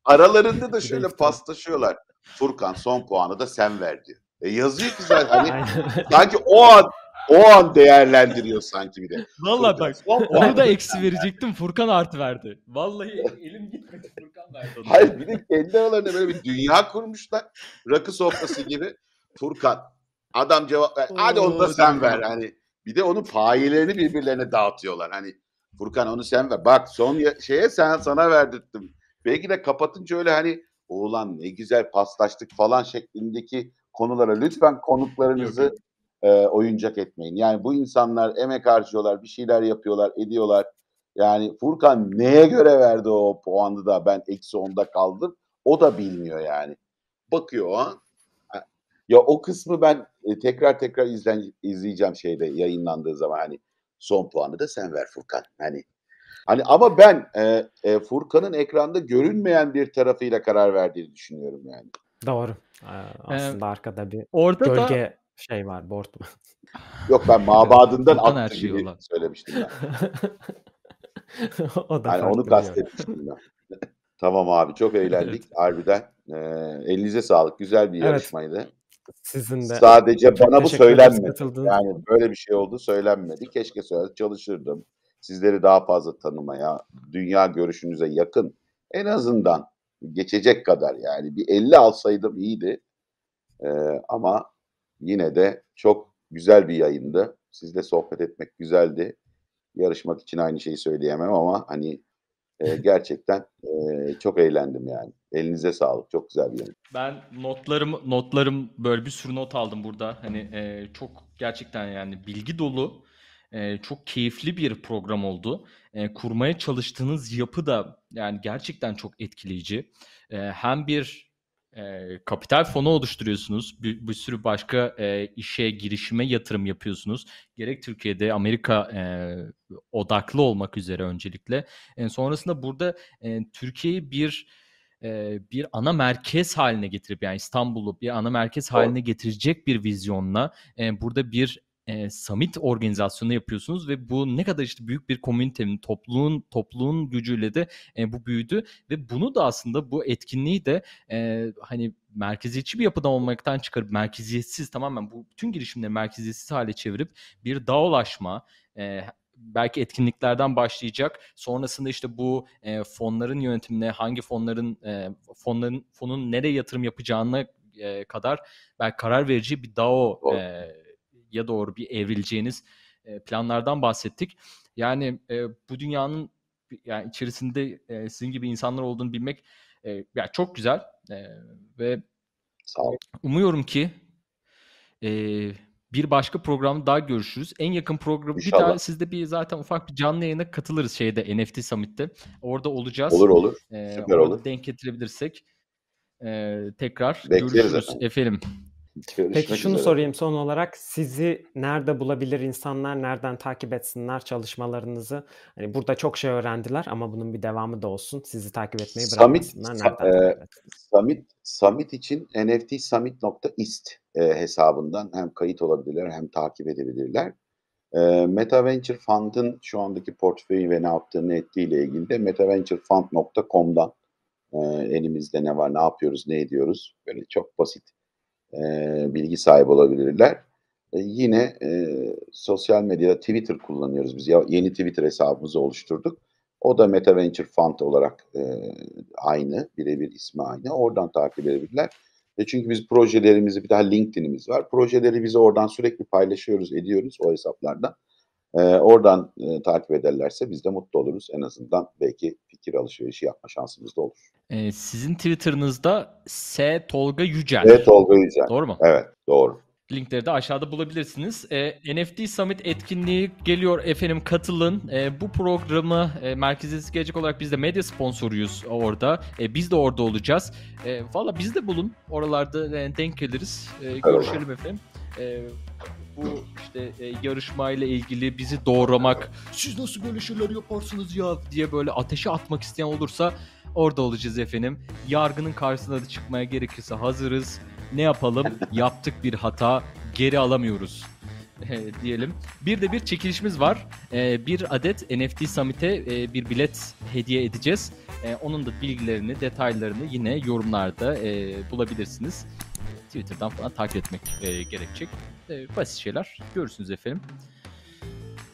aralarında da şöyle paslaşıyorlar. Furkan son puanı da sen ver diyor. E yazıyor ki zaten hani sanki o an o an değerlendiriyor sanki bir de. Vallahi Furkan bak onu da [laughs] eksi verecektim. Furkan artı verdi. Vallahi elim gitmedi. Furkan verdi onu. Hayır bir de kendi aralarında böyle bir dünya kurmuşlar. Rakı sofrası gibi. Furkan adam cevap ver. Hadi onu da sen ver. Hani bir de onun payelerini birbirlerine dağıtıyorlar. Hani Furkan onu sen ver. Bak son şeye sen sana verdirttim. Belki de kapatınca öyle hani oğlan ne güzel paslaştık falan şeklindeki konulara lütfen konuklarınızı e, oyuncak etmeyin. Yani bu insanlar emek harcıyorlar, bir şeyler yapıyorlar, ediyorlar. Yani Furkan neye göre verdi o puanı da ben eksi onda kaldım. O da bilmiyor yani. Bakıyor o an. Ya o kısmı ben e, tekrar tekrar izlen, izleyeceğim şeyde yayınlandığı zaman hani son puanı da sen ver Furkan. Hani hani ama ben e, e, Furkan'ın ekranda görünmeyen bir tarafıyla karar verdiğini düşünüyorum yani. Doğru. Ee, Aslında arkada bir Orada da gölge şey var. Board var. [laughs] Yok ben mabadından attı şeyi gibi olan. söylemiştim ben. [laughs] o da Yani onu kastetmiştim ben. [laughs] tamam abi çok eğlendik harbiden. Ee, elinize sağlık. Güzel bir Evet. yarışmaydı. Sizin de Sadece çok bana bu söylenmedi. Yani böyle bir şey oldu söylenmedi. Keşke söyle çalışırdım. Sizleri daha fazla tanımaya, dünya görüşünüze yakın en azından geçecek kadar yani bir 50 alsaydım iyiydi. Ee, ama yine de çok güzel bir yayındı. Sizle sohbet etmek güzeldi. Yarışmak için aynı şeyi söyleyemem ama hani E, [laughs] gerçekten e, çok eğlendim yani. Elinize sağlık. Çok güzel bir yayın. Ben notlarım notlarım böyle bir sürü not aldım burada. Hani e, çok gerçekten yani bilgi dolu, e, çok keyifli bir program oldu. E, kurmaya çalıştığınız yapı da yani gerçekten çok etkileyici. E, hem bir e, kapital fonu oluşturuyorsunuz. Bir, bir sürü başka e, işe, girişime yatırım yapıyorsunuz. Gerek Türkiye'de Amerika e, odaklı olmak üzere öncelikle. E, sonrasında burada e, Türkiye'yi bir e, bir ana merkez haline getirip yani İstanbul'u bir ana merkez haline getirecek bir vizyonla e, burada bir e, summit organizasyonu yapıyorsunuz ve bu ne kadar işte büyük bir komünitenin, topluluğun topluluğun gücüyle de e, bu büyüdü ve bunu da aslında bu etkinliği de e, hani merkeziyetçi bir yapıda olmaktan çıkarıp merkeziyetsiz tamamen bu bütün girişimleri merkeziyetsiz hale çevirip bir dağılaşma, e, belki etkinliklerden başlayacak. Sonrasında işte bu e, fonların yönetimine, hangi fonların e, fonların fonun nereye yatırım yapacağına e, kadar belki karar verici bir DAO e, ya doğru bir evrileceğiniz e, planlardan bahsettik. Yani e, bu dünyanın yani içerisinde e, sizin gibi insanlar olduğunu bilmek e, yani çok güzel e, ve Sağ olun. umuyorum ki e, bir başka programda daha görüşürüz. En yakın program bir daha sizde bir zaten ufak bir canlı yayına katılırız şeyde NFT Summit'te. Orada olacağız. Olur olur. Ee, Süper olur. denk getirebilirsek e, tekrar Bekleriz görüşürüz efendim. efendim. Görüşmek Peki şunu üzere. sorayım son olarak sizi nerede bulabilir insanlar, nereden takip etsinler çalışmalarınızı? Hani burada çok şey öğrendiler ama bunun bir devamı da olsun. Sizi takip etmeyi Summit, bırakmasınlar. sa- Nereden e? Summit, Summit için nftsummit.ist e, hesabından hem kayıt olabilirler hem takip edebilirler. E, Meta Venture Fund'ın şu andaki portföyü ve ne yaptığını ettiğiyle ilgili de metaventurefund.com'dan e, elimizde ne var, ne yapıyoruz, ne ediyoruz böyle çok basit e, bilgi sahibi olabilirler. E, yine e, sosyal medyada Twitter kullanıyoruz biz. Yeni Twitter hesabımızı oluşturduk. O da Meta Venture Fund olarak e, aynı, birebir ismi aynı. Oradan takip edebilirler. E çünkü biz projelerimizi, bir daha LinkedIn'imiz var. Projeleri biz oradan sürekli paylaşıyoruz, ediyoruz o hesaplardan. E, oradan e, takip ederlerse biz de mutlu oluruz. En azından belki fikir alışverişi yapma şansımız da olur. E, sizin Twitter'ınızda S Tolga Yücel. Evet Tolga Yücel. Doğru mu? Evet doğru. Linkleri de aşağıda bulabilirsiniz. E, NFT Summit etkinliği geliyor efendim katılın. E, bu programı e, merkeziyetsiz gelecek olarak biz de medya sponsoruyuz orada. E, biz de orada olacağız. E, Valla biz de bulun. Oralarda e, denk geliriz. E, görüşelim efendim. E, bu işte e, yarışmayla ilgili bizi doğramak, siz nasıl böyle şeyler yaparsınız ya diye böyle ateşe atmak isteyen olursa orada olacağız efendim. Yargının karşısına da çıkmaya gerekirse hazırız. Ne yapalım? [laughs] Yaptık bir hata, geri alamıyoruz e, diyelim. Bir de bir çekilişimiz var. E, bir adet NFT Summit'e e, bir bilet hediye edeceğiz. E, onun da bilgilerini, detaylarını yine yorumlarda e, bulabilirsiniz. Twitter'dan falan takip etmek e, gerekecek. E, basit şeyler. Görürsünüz efendim.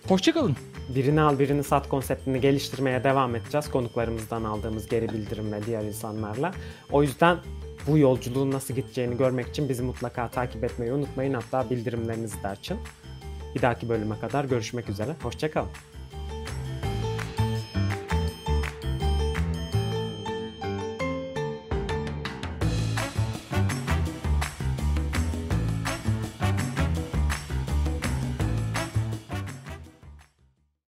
Hoşçakalın. Birini al birini sat konseptini geliştirmeye devam edeceğiz. Konuklarımızdan aldığımız geri bildirim ve diğer insanlarla. O yüzden bu yolculuğun nasıl gideceğini görmek için bizi mutlaka takip etmeyi unutmayın. Hatta bildirimlerinizi de açın. Bir dahaki bölüme kadar görüşmek üzere. Hoşçakalın.